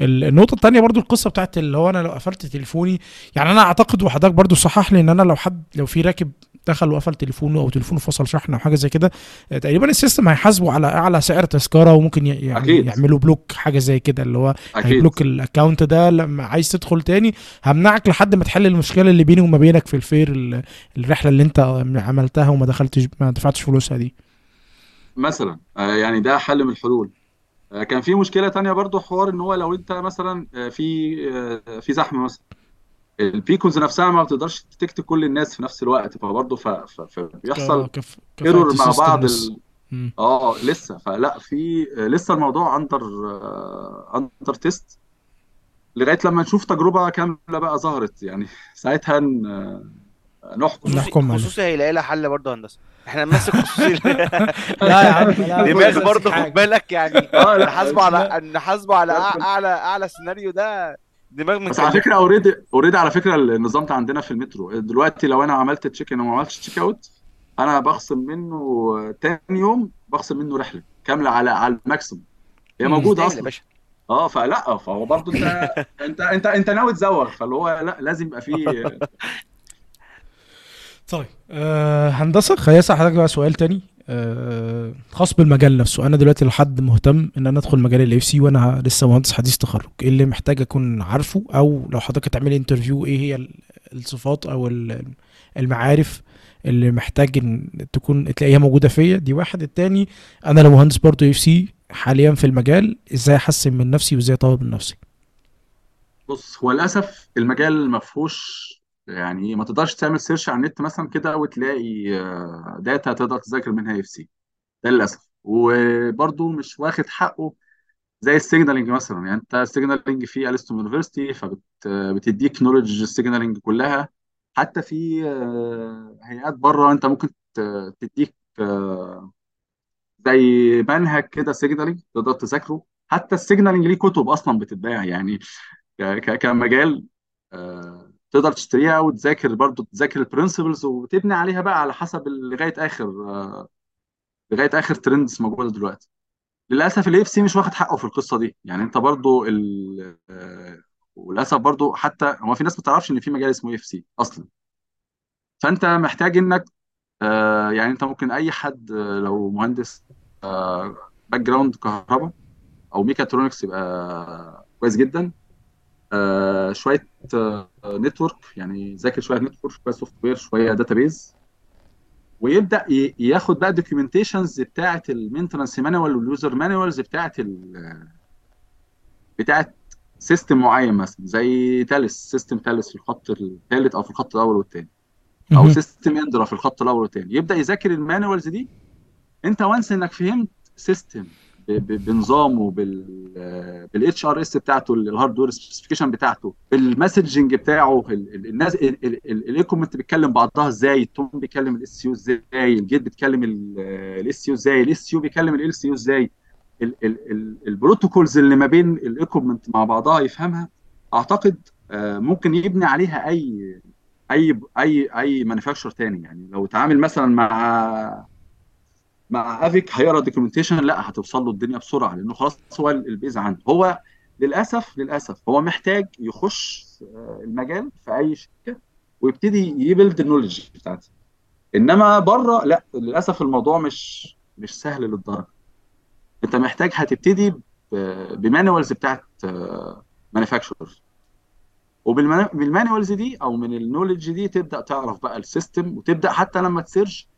S1: ال- النقطة الثانية برضو القصة بتاعت اللي هو أنا لو قفلت تليفوني يعني أنا أعتقد وحضرتك برضو صحح لي إن أنا لو حد لو في راكب دخل وقفل تليفونه أو تليفونه فصل شحن أو حاجة زي كده. آه، تقريبا ال system هيحاسبه على أعلى سعر تذكرة وممكن يعني
S3: أكيد.
S1: يعملوا block حاجة زي كده اللي هو
S3: أكيد.
S1: هي block ال account ده لما عايز تدخل تاني. همنعك لحد ما تحل المشكلة اللي بيني وما بينك في ال fare ال- الرحلة اللي أنت عملتها وما دخلتش ما دفعتش فلوسها دي.
S3: مثلا. آه، يعني ده حل من الحلول. آه، كان في مشكلة تانية برضو حوار إن هو لو أنت مثلا في في زحمة مثلا. ال beacons نفسها ما بتقدرش ت detect كل الناس في نفس الوقت فبرضه ف- ف- فبيحصل
S1: كف... error
S3: مع بعض. ال... آه لسه. فلا في آه، لسه الموضوع under under test لغاية لما نشوف تجربة كاملة بقى ظهرت. يعني ساعتها ن- آه، نحكم.
S1: نحكم.
S2: خصوصي هيلاقي لها حل برضه هندسة. إحنا نمسك خصوصي.
S1: لا يا عم لا
S2: دماغ برضه خد بالك يعني.
S3: آه لا
S2: نحاسبه على. نحاسبه على اعلى أعلى سيناريو ده. دماغ من
S3: بس على فكرة already already على فكرة النظام ده عندنا في المترو. دلوقتي لو أنا عملت check in وما عملتش check out أنا بخصم منه تاني يوم بخصم منه رحلة كاملة على على ال
S1: maximum.
S3: هي.
S2: موجودة
S3: أصلا.
S2: باشا.
S3: آه فلا فهو برضه انت انت انت أنت ناوي تزوغ فاللي هو لا لازم يبقى فيه
S1: طيب آه هندسة خليني أسأل حضرتك بقى سؤال تاني. خاص بالمجال نفسه. أنا دلوقتي لو حد مهتم إن أنا أدخل مجال ال AFC وأنا لسه مهندس حديث تخرج. إيه اللي محتاج أكون عارفه؟ أو لو حضرتك هتعملي interview إيه هي ال- الصفات أو ال- المعارف اللي محتاج إن تكون تلاقيها موجودة فيا؟ دي واحد. التاني أنا لو مهندس برضه AFC حاليا في المجال إزاي أحسن من نفسي وإزاي أطور من نفسي؟
S3: بص هو للأسف المجال ما فيهوش يعني ما تقدرش تعمل search على النت مثلا كده وتلاقي آه، data تقدر تذاكر منها AFC ده للأسف. وبرضه مش واخد حقه زي ال signaling مثلا. يعني أنت ال signaling في Alstom University فبتديك knowledge ال signaling كلها. حتى في آه، هيئات بره أنت ممكن تديك آه، زي منهج كده signaling تقدر تذاكره. حتى ال signaling ليه كتب أصلا بتتباع. يعني كمجال آه، تقدر تشتريها وتذاكر برضو تذاكر ال principles وتبني عليها بقى على حسب لغاية آخر آه، لغاية آخر trends موجودة دلوقتي. للأسف ال AFC مش واخد حقه في القصة دي. يعني انت برضو ال... آه، وللأسف برضو حتى هو في ناس ما تعرفش إن في مجال اسمه AFC أصلا. فأنت محتاج إنك آه، يعني أنت ممكن أي حد لو مهندس background كهرباء أو ميكاترونكس يبقى كويس جدا. آه، شوية network يعني ذاكر شوية network شوية software شوية database ويبدأ ي- ياخد بقى documentations بتاعة ال maintenance manual وال user manuals بتاعة بتاعة سيستم معين مثلا زي تالس سيستم تالس في الخط الثالث أو في الخط الأول والثاني
S1: أو.
S3: سيستم اندرا في الخط الأول والثاني يبدأ يذاكر المانوالز دي. أنت وانس إنك فهمت سيستم بنظامه بال بالاتش ار اس بتاعته الهاردوير سبيسيفيكيشن بتاعته بالمسجنج بتاعه ال- ال- الناس الايكومنت بيتكلم بعضها إزاي التون بيكلم الاس يو إزاي الجيت بيتكلم الاس يو إزاي الاس يو بيكلم ال سي يو إزاي ال- ال- ال- ال protocols اللي ما بين ال equipment مع بعضها يفهمها اعتقد آه، ممكن يبني عليها اي اي اي اي manufacturer تاني يعني لو اتعامل مثلا مع مع أفيك هيقرأ documentation لا هتوصل له الدنيا بسرعة لأنه خلاص هو ال base عنده هو للأسف للأسف هو محتاج يخش آه، المجال في أي شركة ويبتدي ي build ال knowledge بتاعته إنما بره لا للأسف الموضوع مش مش سهل للدرجة. أنت محتاج هتبتدي ب manuals بتاعت manufacturers وبال manuals دي أو من ال knowledge دي تبدأ تعرف بقى ال system وتبدأ حتى لما ت search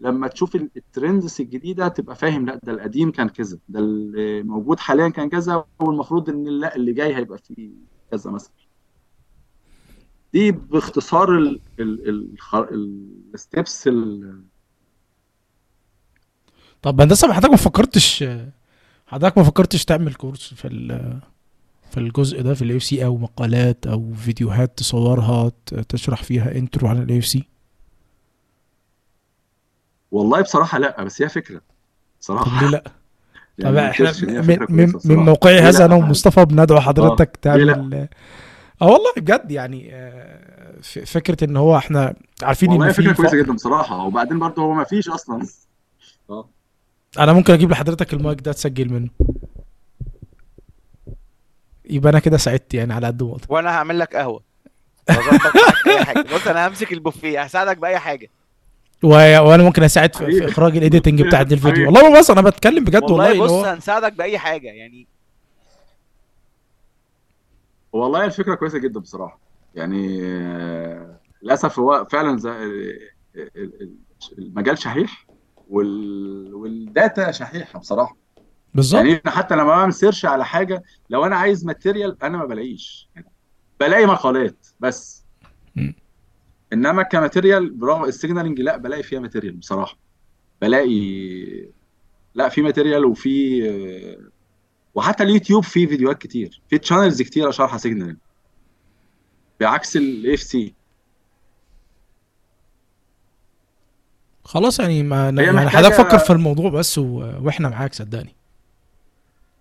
S3: لما تشوف ال- trends الجديدة تبقى فاهم لا ده القديم كان كذا ده اللي موجود حاليا كان كذا والمفروض إن لا اللي جاي هيبقى فيه كذا مثلا. دي باختصار ال ال ال ال steps
S1: طب هندسة حضرتك ما فكرتش حضرتك ما فكرتش تعمل course في ال- في الجزء ده في ال AFC أو مقالات أو فيديوهات تصورها تشرح فيها intro عن ال AFC
S3: والله بصراحة لا بس هي فكرة.
S1: طب
S3: بصراحه
S1: ليه لا؟
S3: يعني
S1: طب
S3: إحنا
S1: من, من, موقعي هذا
S3: أنا
S1: ومصطفى بندعو حضرتك
S3: لا
S1: تعمل آه والله بجد يعني آه، ف- فكرة إن هو إحنا عارفين
S3: والله
S1: ان
S3: فكرة
S1: في
S3: كويسه جدا بصراحة. وبعدين برضه هو ما فيش أصلا. آه.
S1: أنا ممكن أجيب لحضرتك المايك ده تسجل منه. يبقى أنا كده ساعدت يعني على قد ما
S2: وأنا هعمل لك قهوة. بص أنا همسك البوفيه. هساعدك بأي
S1: حاجة. وأنا ممكن أساعد في,
S3: إخراج
S1: ال editing بتاع الفيديو. والله ما بس أنا بتكلم بجد والله
S2: والله بص
S1: هو
S2: هنساعدك بأي حاجة يعني.
S3: والله الفكرة كويسة جدا بصراحة. يعني آه، للأسف هو فعلا ال- ال- المجال شحيح وال... وال data شحيحة بصراحة.
S1: بالظبط.
S3: يعني حتى لما بعمل search على حاجة لو أنا عايز material أنا ما بلاقيش. يعني بلاقي مقالات بس.
S1: مم.
S3: إنما ك material برغم ال signaling لا بلاقي فيها material بصراحة. بلاقي لا في material وفي وحتى اليوتيوب فيه فيديوهات كتير. في channels كتير شارحة signaling بعكس ال AFC
S1: خلاص يعني ما يعني حضرتك فكر في الموضوع بس و... وإحنا معاك صدقني.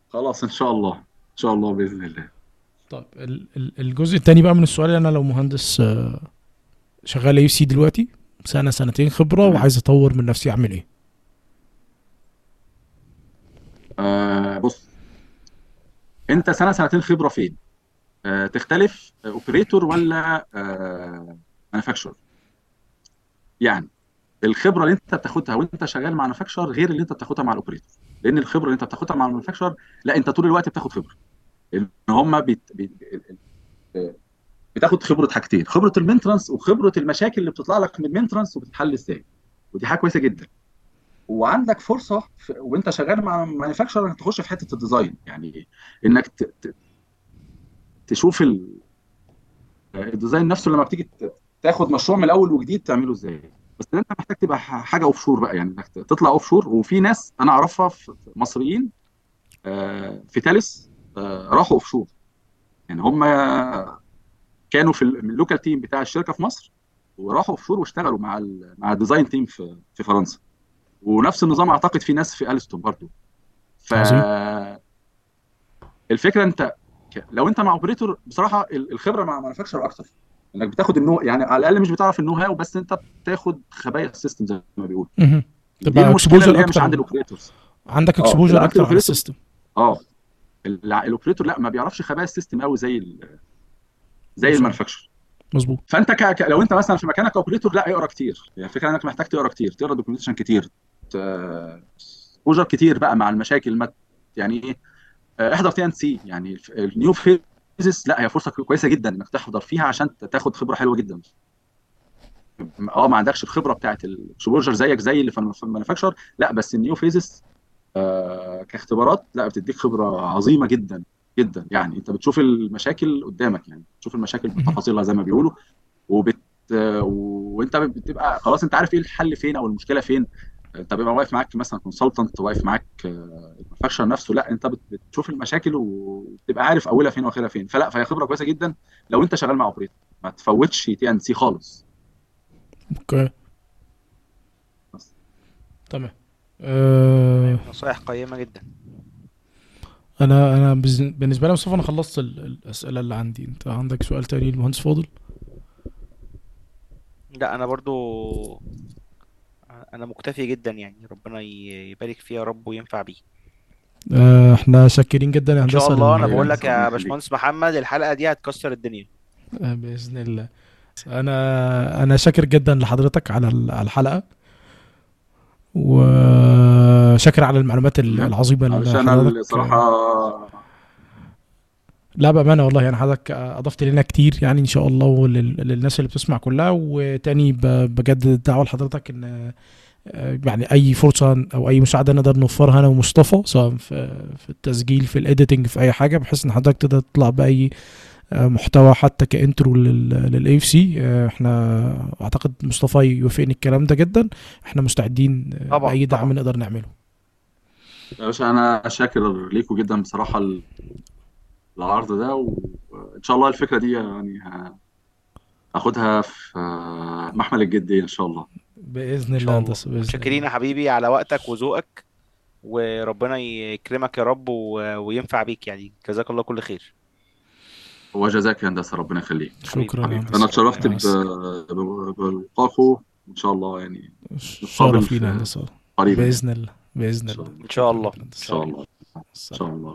S3: خلاص إن شاء الله. إن شاء الله بإذن الله.
S1: طيب ال... ال- الجزء التاني بقى من السؤال أنا لو مهندس آه، شغال AFC دلوقتي سنة سنتين
S3: خبرة
S1: وعايز أطور من نفسي أعمل إيه.
S3: آه بص. أنت سنة سنتين خبرة فين؟ آه تختلف operator ولا manufacturer يعني الخبرة اللي أنت بتاخدها وأنت شغال مع manufacturer غير اللي أنت بتاخدها مع ال operator لأن الخبرة اللي أنت بتاخدها مع ال manufacturer لا أنت طول الوقت بتاخد خبرة. لأن هم بيت... بيت... بتاخد خبرة حاجتين خبرة ال maintenance وخبرة المشاكل اللي بتطلع لك من ال maintenance وبتتحل إزاي. ودي حاجة كويسة جدا. وعندك فرصة في... وأنت شغال مع manufacturer إنك تخش في حتة ال design يعني إنك ت... ت... تشوف ال... ال design نفسه لما بتيجي تاخد مشروع من الأول وجديد تعمله إزاي. بس أنت محتاج تبقى حاجة offshore بقى. يعني إنك تطلع offshore وفي ناس أنا أعرفها مصريين آه، في تالس آه، راحوا offshore يعني هم كانوا في ال- ال local team بتاع الشركة في مصر وراحوا offshore واشتغلوا مع ال... مع ال design team في في فرنسا. ونفس النظام أعتقد في ناس في Alstom برضو.
S1: عظيم.
S3: فالفكرة أنت لو أنت مع operator بصراحة ال- الخبرة مع manufacturer أكتر. إنك بتاخد ال know يعني على الأقل مش بتعرف ال know-how بس أنت بتاخد خبايا ال system زي ما بيقولوا.
S1: تبقى exposure
S3: هي مش
S1: أكتر.
S3: عند ال
S1: operators
S3: عندك
S1: exposure
S3: بالعكس
S1: أكتر على
S3: ال
S1: system
S3: آه. ال operator لا ما بيعرفش خبايا ال system قوي زي. زي
S1: مظبوط.
S3: ال manufacturer
S1: مظبوط.
S3: فانت ك... ك... لو انت مثلا في مكانك ك operator لا اقرا كتير. يعني الفكرة إنك محتاج تقرأ كتير تقرأ documentation كتير exposure كتير بقى مع المشاكل ما يعني إيه آه، احضر تي إن سي. يعني ال new phases لا هي فرصة كويسة جدا إنك تحضر فيها عشان تاخد خبرة حلوة جدا. آه ما عندكش الخبرة بتاعت ال exposure زيك زي اللي في في ال manufacturer لا بس ال new phases آه كاختبارات لا بتديك خبرة عظيمة جدا. جدا. يعني أنت بتشوف المشاكل قدامك يعني بتشوف المشاكل. بتفاصيلها زي ما بيقولوا وبت آه، وأنت بتبقى خلاص أنت عارف إيه الحل فين أو المشكلة فين. انت بيبقى واقف معاك مثلا consultant واقف معاك ال manufacturer نفسه لا أنت بت- بتشوف المشاكل وبتبقى عارف أولها فين وآخرها فين. فلا فهي خبرة كويسة جدا لو أنت شغال مع operator ما تفوتش تي ان سي خالص. okay.
S1: تمام. أه.
S2: نصايح قيمة جدا.
S1: أنا أنا بالنسبة لي مصطفى أنا خلصت ال- الأسئلة اللي عندي. أنت عندك سؤال تاني للمهندس فاضل؟
S2: لا أنا برضو أنا مكتفي جدا يعني ربنا يبارك فيه يا رب وينفع بيه.
S1: أه إحنا شاكرين جدا يا
S2: إن شاء
S1: هندسة
S2: الله أنا
S1: لل-
S2: بقول لك
S3: ربنا
S2: يا. باشمهندس محمد الحلقة دي هتكسر الدنيا.
S1: آه، بإذن الله. أنا أنا شاكر جدا لحضرتك على ال- على الحلقة. وشاكر على المعلومات ال- العظيمة اللي
S3: علشان
S1: حضرتك
S3: الصراحه
S1: لا بأمانة والله يعني حضرتك أضفت لنا كتير يعني إن شاء الله وللناس اللي بتسمع كلها وتاني بجدد الدعوه لحضرتك إن آه، يعني أي فرصة أو أي مساعدة نقدر نوفرها أنا ومصطفى سواء في التسجيل في ال editing في أي حاجة بحيث إن حضرتك تقدر تطلع بأي محتوى حتى ك intro لل AFC إحنا اعتقد مصطفى يوافقني الكلام ده جدا. إحنا مستعدين آه،
S2: طبعاً،
S1: باي دعم
S2: طبعاً.
S1: نقدر نعمله.
S3: يا باشا أنا شاكر ليكم جدا بصراحة ال- العرض ده وإن شاء الله الفكرة دي يعني هاخدها في محمل الجدية إن شاء الله.
S2: بإذن
S1: الله هندسة
S2: بإذن
S1: الله
S2: يا حبيبي على وقتك وذوقك وربنا يكرمك يا رب و- وينفع بيك يعني. جزاك الله كل خير.
S3: وجزاك يا هندسة ربنا يخليك.
S1: شكرا هندسة.
S3: أنا اتشرفت بلقاكم إن شاء الله يعني
S1: شرف لينا يا هندسة.
S3: قريبا
S1: بإذن الله بإذن
S3: إن شاء
S1: الله.
S2: إن شاء الله.
S3: إن شاء الله.
S1: إن.
S3: شاء الله.